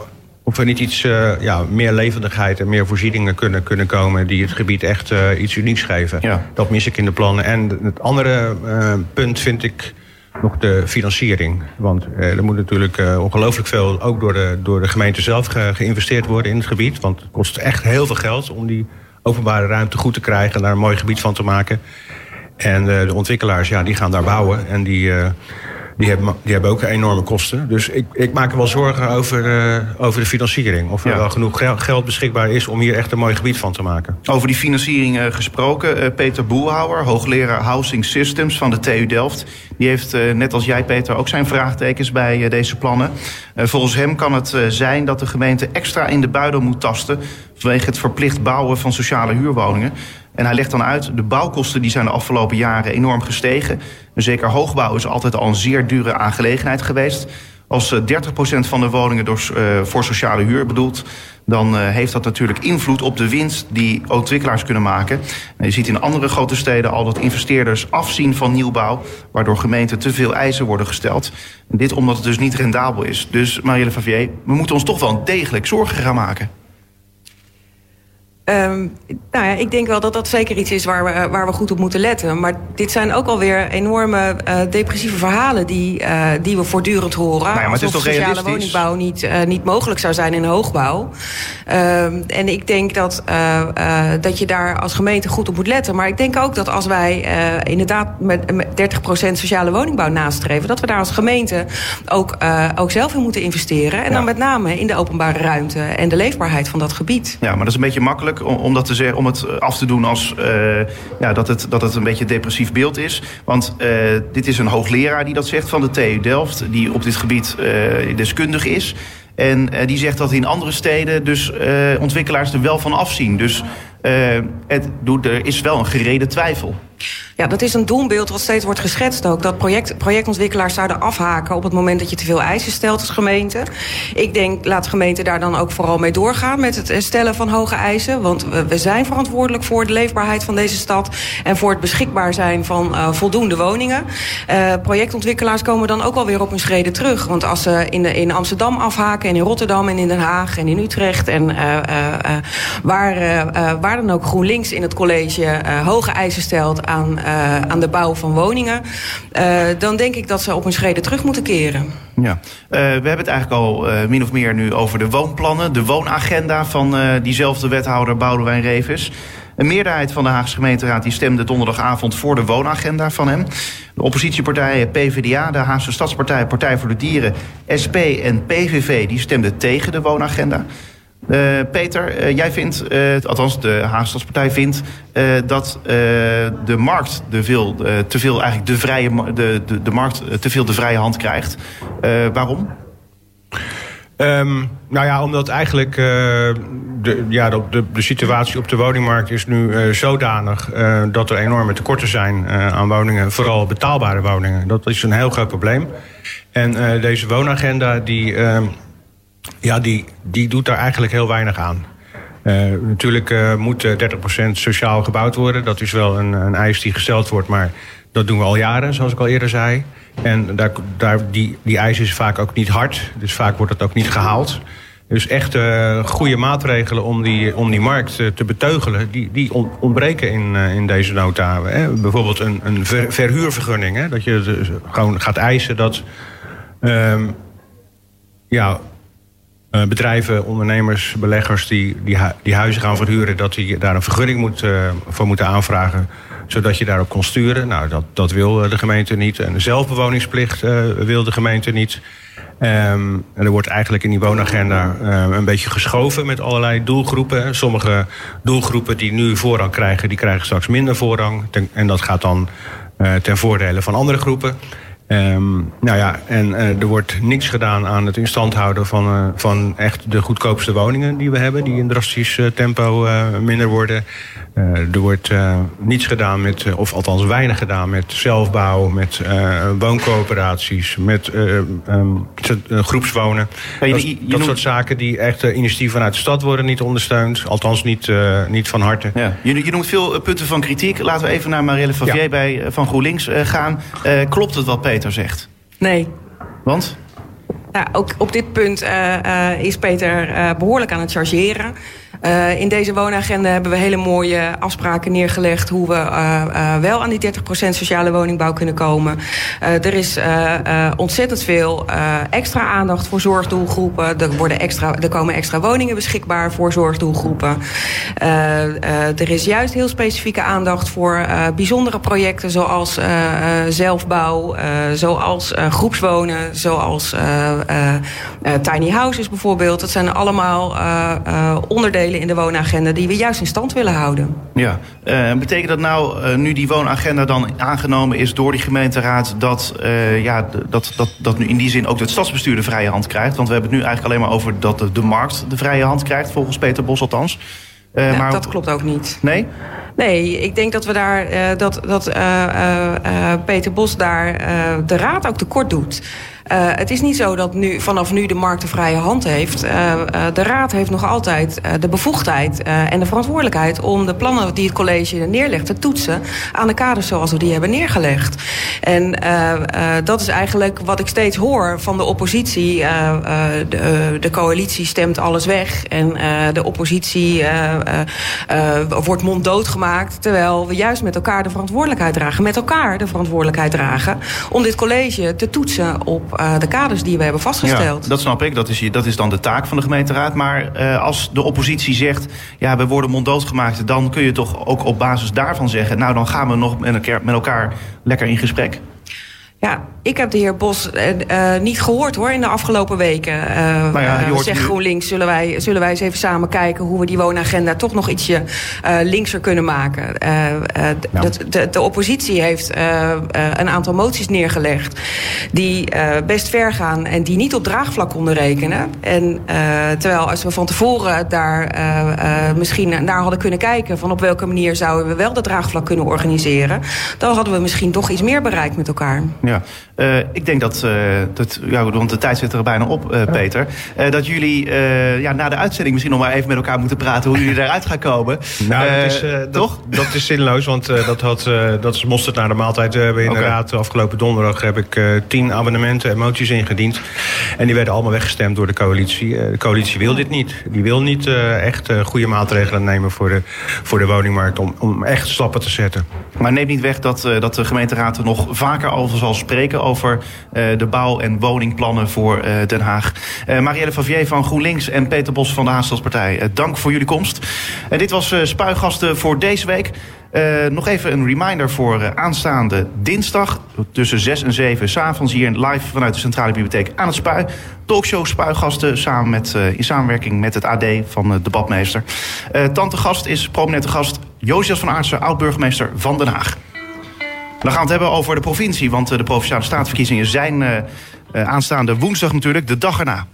[SPEAKER 5] of er niet iets ja, meer levendigheid en meer voorzieningen kunnen, kunnen komen die het gebied echt iets unieks geven.
[SPEAKER 2] Ja.
[SPEAKER 5] Dat mis ik in de plannen. En het andere punt vind ik nog de financiering. Want er moet natuurlijk ongelooflijk veel ook door de, door de gemeente zelf ge, geïnvesteerd worden in het gebied. Want het kost echt heel veel geld om die openbare ruimte goed te krijgen en daar een mooi gebied van te maken. En de ontwikkelaars, ja, die gaan daar bouwen en die die hebben, die hebben ook enorme kosten. Dus ik, ik maak er wel zorgen over, uh, over de financiering. Of er ja. wel genoeg geld beschikbaar is om hier echt een mooi gebied van te maken.
[SPEAKER 2] Over die financiering uh, gesproken. Uh, Peter Boelhouwer, hoogleraar Housing Systems van de TU Delft. Die heeft, net als jij Peter, ook zijn vraagtekens bij deze plannen. volgens hem kan het zijn dat de gemeente extra in de buidel moet tasten... vanwege het verplicht bouwen van sociale huurwoningen. En hij legt dan uit, de bouwkosten die zijn de afgelopen jaren enorm gestegen. Zeker hoogbouw is altijd al een zeer dure aangelegenheid geweest. Als 30% van de woningen door, uh, voor sociale huur bedoelt... dan uh, heeft dat natuurlijk invloed op de winst die ontwikkelaars kunnen maken. En je ziet in andere grote steden al dat investeerders afzien van nieuwbouw... waardoor gemeenten te veel eisen worden gesteld. Dit omdat het dus niet rendabel is. Dus Marielle Favier, we moeten ons toch wel degelijk zorgen gaan maken.
[SPEAKER 6] Ehm, nou ja, ik denk wel dat dat zeker iets is waar we, waar we goed op moeten letten. Maar dit zijn ook alweer enorme uh, depressieve verhalen die, uh, die we voortdurend horen.
[SPEAKER 2] Nou ja, maar het is toch
[SPEAKER 6] sociale woningbouw niet, uh, niet mogelijk zou zijn in hoogbouw. Ehm, en ik denk dat, dat je daar als gemeente goed op moet letten. Maar ik denk ook dat als wij inderdaad met, met 30% sociale woningbouw nastreven, dat we daar als gemeente ook, ook zelf in moeten investeren. En ja. dan met name in de openbare ruimte en de leefbaarheid van dat gebied.
[SPEAKER 2] Ja, maar dat is een beetje makkelijk om, dat te zeggen, om het af te doen als uh, ja, dat, het, dat het een beetje een depressief beeld is. Want uh, dit is een hoogleraar die dat zegt van de TU Delft, die op dit gebied deskundig is. En die zegt dat in andere steden dus ontwikkelaars er wel van afzien. Dus het, er is wel een gereden twijfel.
[SPEAKER 6] Ja, dat is een doelbeeld wat steeds wordt geschetst ook. Dat project, projectontwikkelaars zouden afhaken op het moment dat je te veel eisen stelt als gemeente. Ik denk, laat gemeenten daar dan ook vooral mee doorgaan met het stellen van hoge eisen. Want we, zijn verantwoordelijk voor de leefbaarheid van deze stad en voor het beschikbaar zijn van uh, voldoende woningen. Uh, projectontwikkelaars komen dan ook alweer op hun schreden terug. Want als ze in, de, in Amsterdam afhaken en in Rotterdam en in Den Haag en in Utrecht en waar, waar dan ook GroenLinks in het college hoge eisen stelt aan uh, aan de bouw van woningen... Uh, dan denk ik dat ze op hun schreden terug moeten keren.
[SPEAKER 2] Ja, we hebben het eigenlijk al min of meer nu over de woonplannen... de woonagenda van diezelfde wethouder Boudewijn Revis... Een meerderheid van de Haagse gemeenteraad die stemde donderdagavond voor de woonagenda van hem. De oppositiepartijen PvdA, de Haagse Stadspartij, Partij voor de Dieren, SP en PVV die stemden tegen de woonagenda. Uh, Peter, uh, jij vindt, uh, althans de Haagstadspartij vindt, dat de markt de veel, te veel eigenlijk de vrije de, de, markt te veel de vrije hand krijgt. waarom?
[SPEAKER 5] Um, nou ja, omdat eigenlijk de, ja, de, de, de, situatie op de woningmarkt is nu zodanig dat er enorme tekorten zijn aan woningen, vooral betaalbare woningen. Dat is een heel groot probleem. En deze woonagenda die ehm, ja, die, die doet daar eigenlijk heel weinig aan. Uh, natuurlijk uh, moet 30% sociaal gebouwd worden. Dat is wel een, een eis die gesteld wordt, maar dat doen we al jaren, zoals ik al eerder zei. En daar, daar, die, die eis is vaak ook niet hard, dus vaak wordt het ook niet gehaald. Dus echt goede maatregelen om die, om die markt te beteugelen, die, die ontbreken in, in deze nota. Bijvoorbeeld een, een ver, verhuurvergunning, hè, dat je dus gewoon gaat eisen dat. Um, ja, uh, bedrijven, ondernemers, beleggers die, die, die, huizen gaan verhuren, dat die daar een vergunning moet, uh, voor moeten aanvragen, zodat je daarop kon sturen. Nou, dat, dat wil de gemeente niet. En zelfbewoningsplicht wil de gemeente niet. Um, en er wordt eigenlijk in die woonagenda een beetje geschoven met allerlei doelgroepen. Sommige doelgroepen die nu voorrang krijgen, die krijgen straks minder voorrang. En dat gaat dan ten voordele van andere groepen. Um, nou ja, en uh, er wordt niks gedaan aan het instand houden van, uh, van echt de goedkoopste woningen die we hebben, die in drastisch uh, tempo minder worden. er wordt niets gedaan met, of althans weinig gedaan met zelfbouw, met wooncoöperaties, met um, groepswonen. Je, dat, je, je dat soort zaken die echt initiatief vanuit de stad worden niet ondersteund, althans niet, niet van harte.
[SPEAKER 2] Ja. Je, je noemt veel punten van kritiek. Laten we even naar Marielle Favier ja. bij, van GroenLinks gaan. klopt het wat, Peter? Peter zegt?
[SPEAKER 6] Nee.
[SPEAKER 2] Want?
[SPEAKER 6] Ja, ook op dit punt uh, uh, is Peter uh, behoorlijk aan het chargeren. Uh, in deze woonagenda hebben we hele mooie afspraken neergelegd hoe we uh, uh, wel aan die 30% sociale woningbouw kunnen komen. er is ontzettend veel extra aandacht voor zorgdoelgroepen. Er, worden extra, er komen extra woningen beschikbaar voor zorgdoelgroepen. er is juist heel specifieke aandacht voor bijzondere projecten zoals zelfbouw, zoals groepswonen, zoals tiny houses bijvoorbeeld. Dat zijn allemaal onderdelen in de woonagenda die we juist in stand willen houden.
[SPEAKER 2] Ja, uh, betekent dat nou, uh, nu die woonagenda dan aangenomen is door die gemeenteraad, dat, uh, ja, dat, dat, dat nu in die zin ook het stadsbestuur de vrije hand krijgt? Want we hebben het nu eigenlijk alleen maar over dat de, de markt de vrije hand krijgt, volgens Peter Bos althans.
[SPEAKER 6] Ja, maar... Dat klopt ook niet.
[SPEAKER 2] Nee?
[SPEAKER 6] Nee, ik denk dat we daar dat, dat Peter Bos daar de raad ook tekort doet. Uh, het is niet zo dat nu, vanaf nu de markt de vrije hand heeft. Uh, de Raad heeft nog altijd de bevoegdheid en de verantwoordelijkheid om de plannen die het college neerlegt te toetsen aan de kaders zoals we die hebben neergelegd. En dat is eigenlijk wat ik steeds hoor van de oppositie. De, de, coalitie stemt alles weg en de oppositie wordt monddood gemaakt. Terwijl we juist met elkaar de verantwoordelijkheid dragen, met elkaar de verantwoordelijkheid dragen om dit college te toetsen op uh, de kaders die we hebben vastgesteld.
[SPEAKER 2] Ja, dat snap ik, dat is, dat is dan de taak van de gemeenteraad. Maar uh, als de oppositie zegt, ja, we worden monddood gemaakt... dan kun je toch ook op basis daarvan zeggen... nou, dan gaan we nog elkaar, met elkaar lekker in gesprek.
[SPEAKER 6] Ja, ik heb de heer Bos uh, niet gehoord hoor in de afgelopen weken. Uh, nou ja, uh, zegt GroenLinks, zullen wij, zullen wij eens even samen kijken hoe we die woonagenda toch nog ietsje linkser kunnen maken. De, de, de, oppositie heeft een aantal moties neergelegd die best ver gaan en die niet op draagvlak konden rekenen. En terwijl als we van tevoren daar misschien naar hadden kunnen kijken van op welke manier zouden we wel dat draagvlak kunnen organiseren, dan hadden we misschien toch iets meer bereikt met elkaar.
[SPEAKER 2] Ja. Uh, ik denk dat, uh, dat ja, want de tijd zit er bijna op, uh, Peter. dat jullie ja, na de uitzending misschien nog maar even met elkaar moeten praten hoe jullie eruit gaan komen.
[SPEAKER 5] Nou, dat is, toch? Dat, dat, is zinloos, want dat, had, dat is mosterd naar de maaltijd. We hebben inderdaad okay. afgelopen donderdag heb ik tien abonnementen en moties ingediend. En die werden allemaal weggestemd door de coalitie. de coalitie wil dit niet. Die wil niet echt goede maatregelen nemen voor de, voor de woningmarkt om, om echt stappen te zetten.
[SPEAKER 2] Maar neemt niet weg dat, dat de gemeenteraad er nog vaker over zal spreken over uh, de bouw- en woningplannen voor uh, Den Haag. Uh, Marielle Favier van GroenLinks en Peter Bos van de Haastelspartij. dank voor jullie komst. dit was Spuigasten voor deze week. nog even een reminder voor aanstaande dinsdag tussen 6 en 7 s'avonds hier live vanuit de Centrale Bibliotheek aan het Spui. Talkshow Spuigasten samen met, in samenwerking met het AD van de debatmeester. tante gast is prominente gast Josias van Aartsen, oud-burgemeester van Den Haag. Dan gaan we het hebben over de provincie, want de provinciale staatsverkiezingen zijn uh, aanstaande woensdag natuurlijk, de dag erna.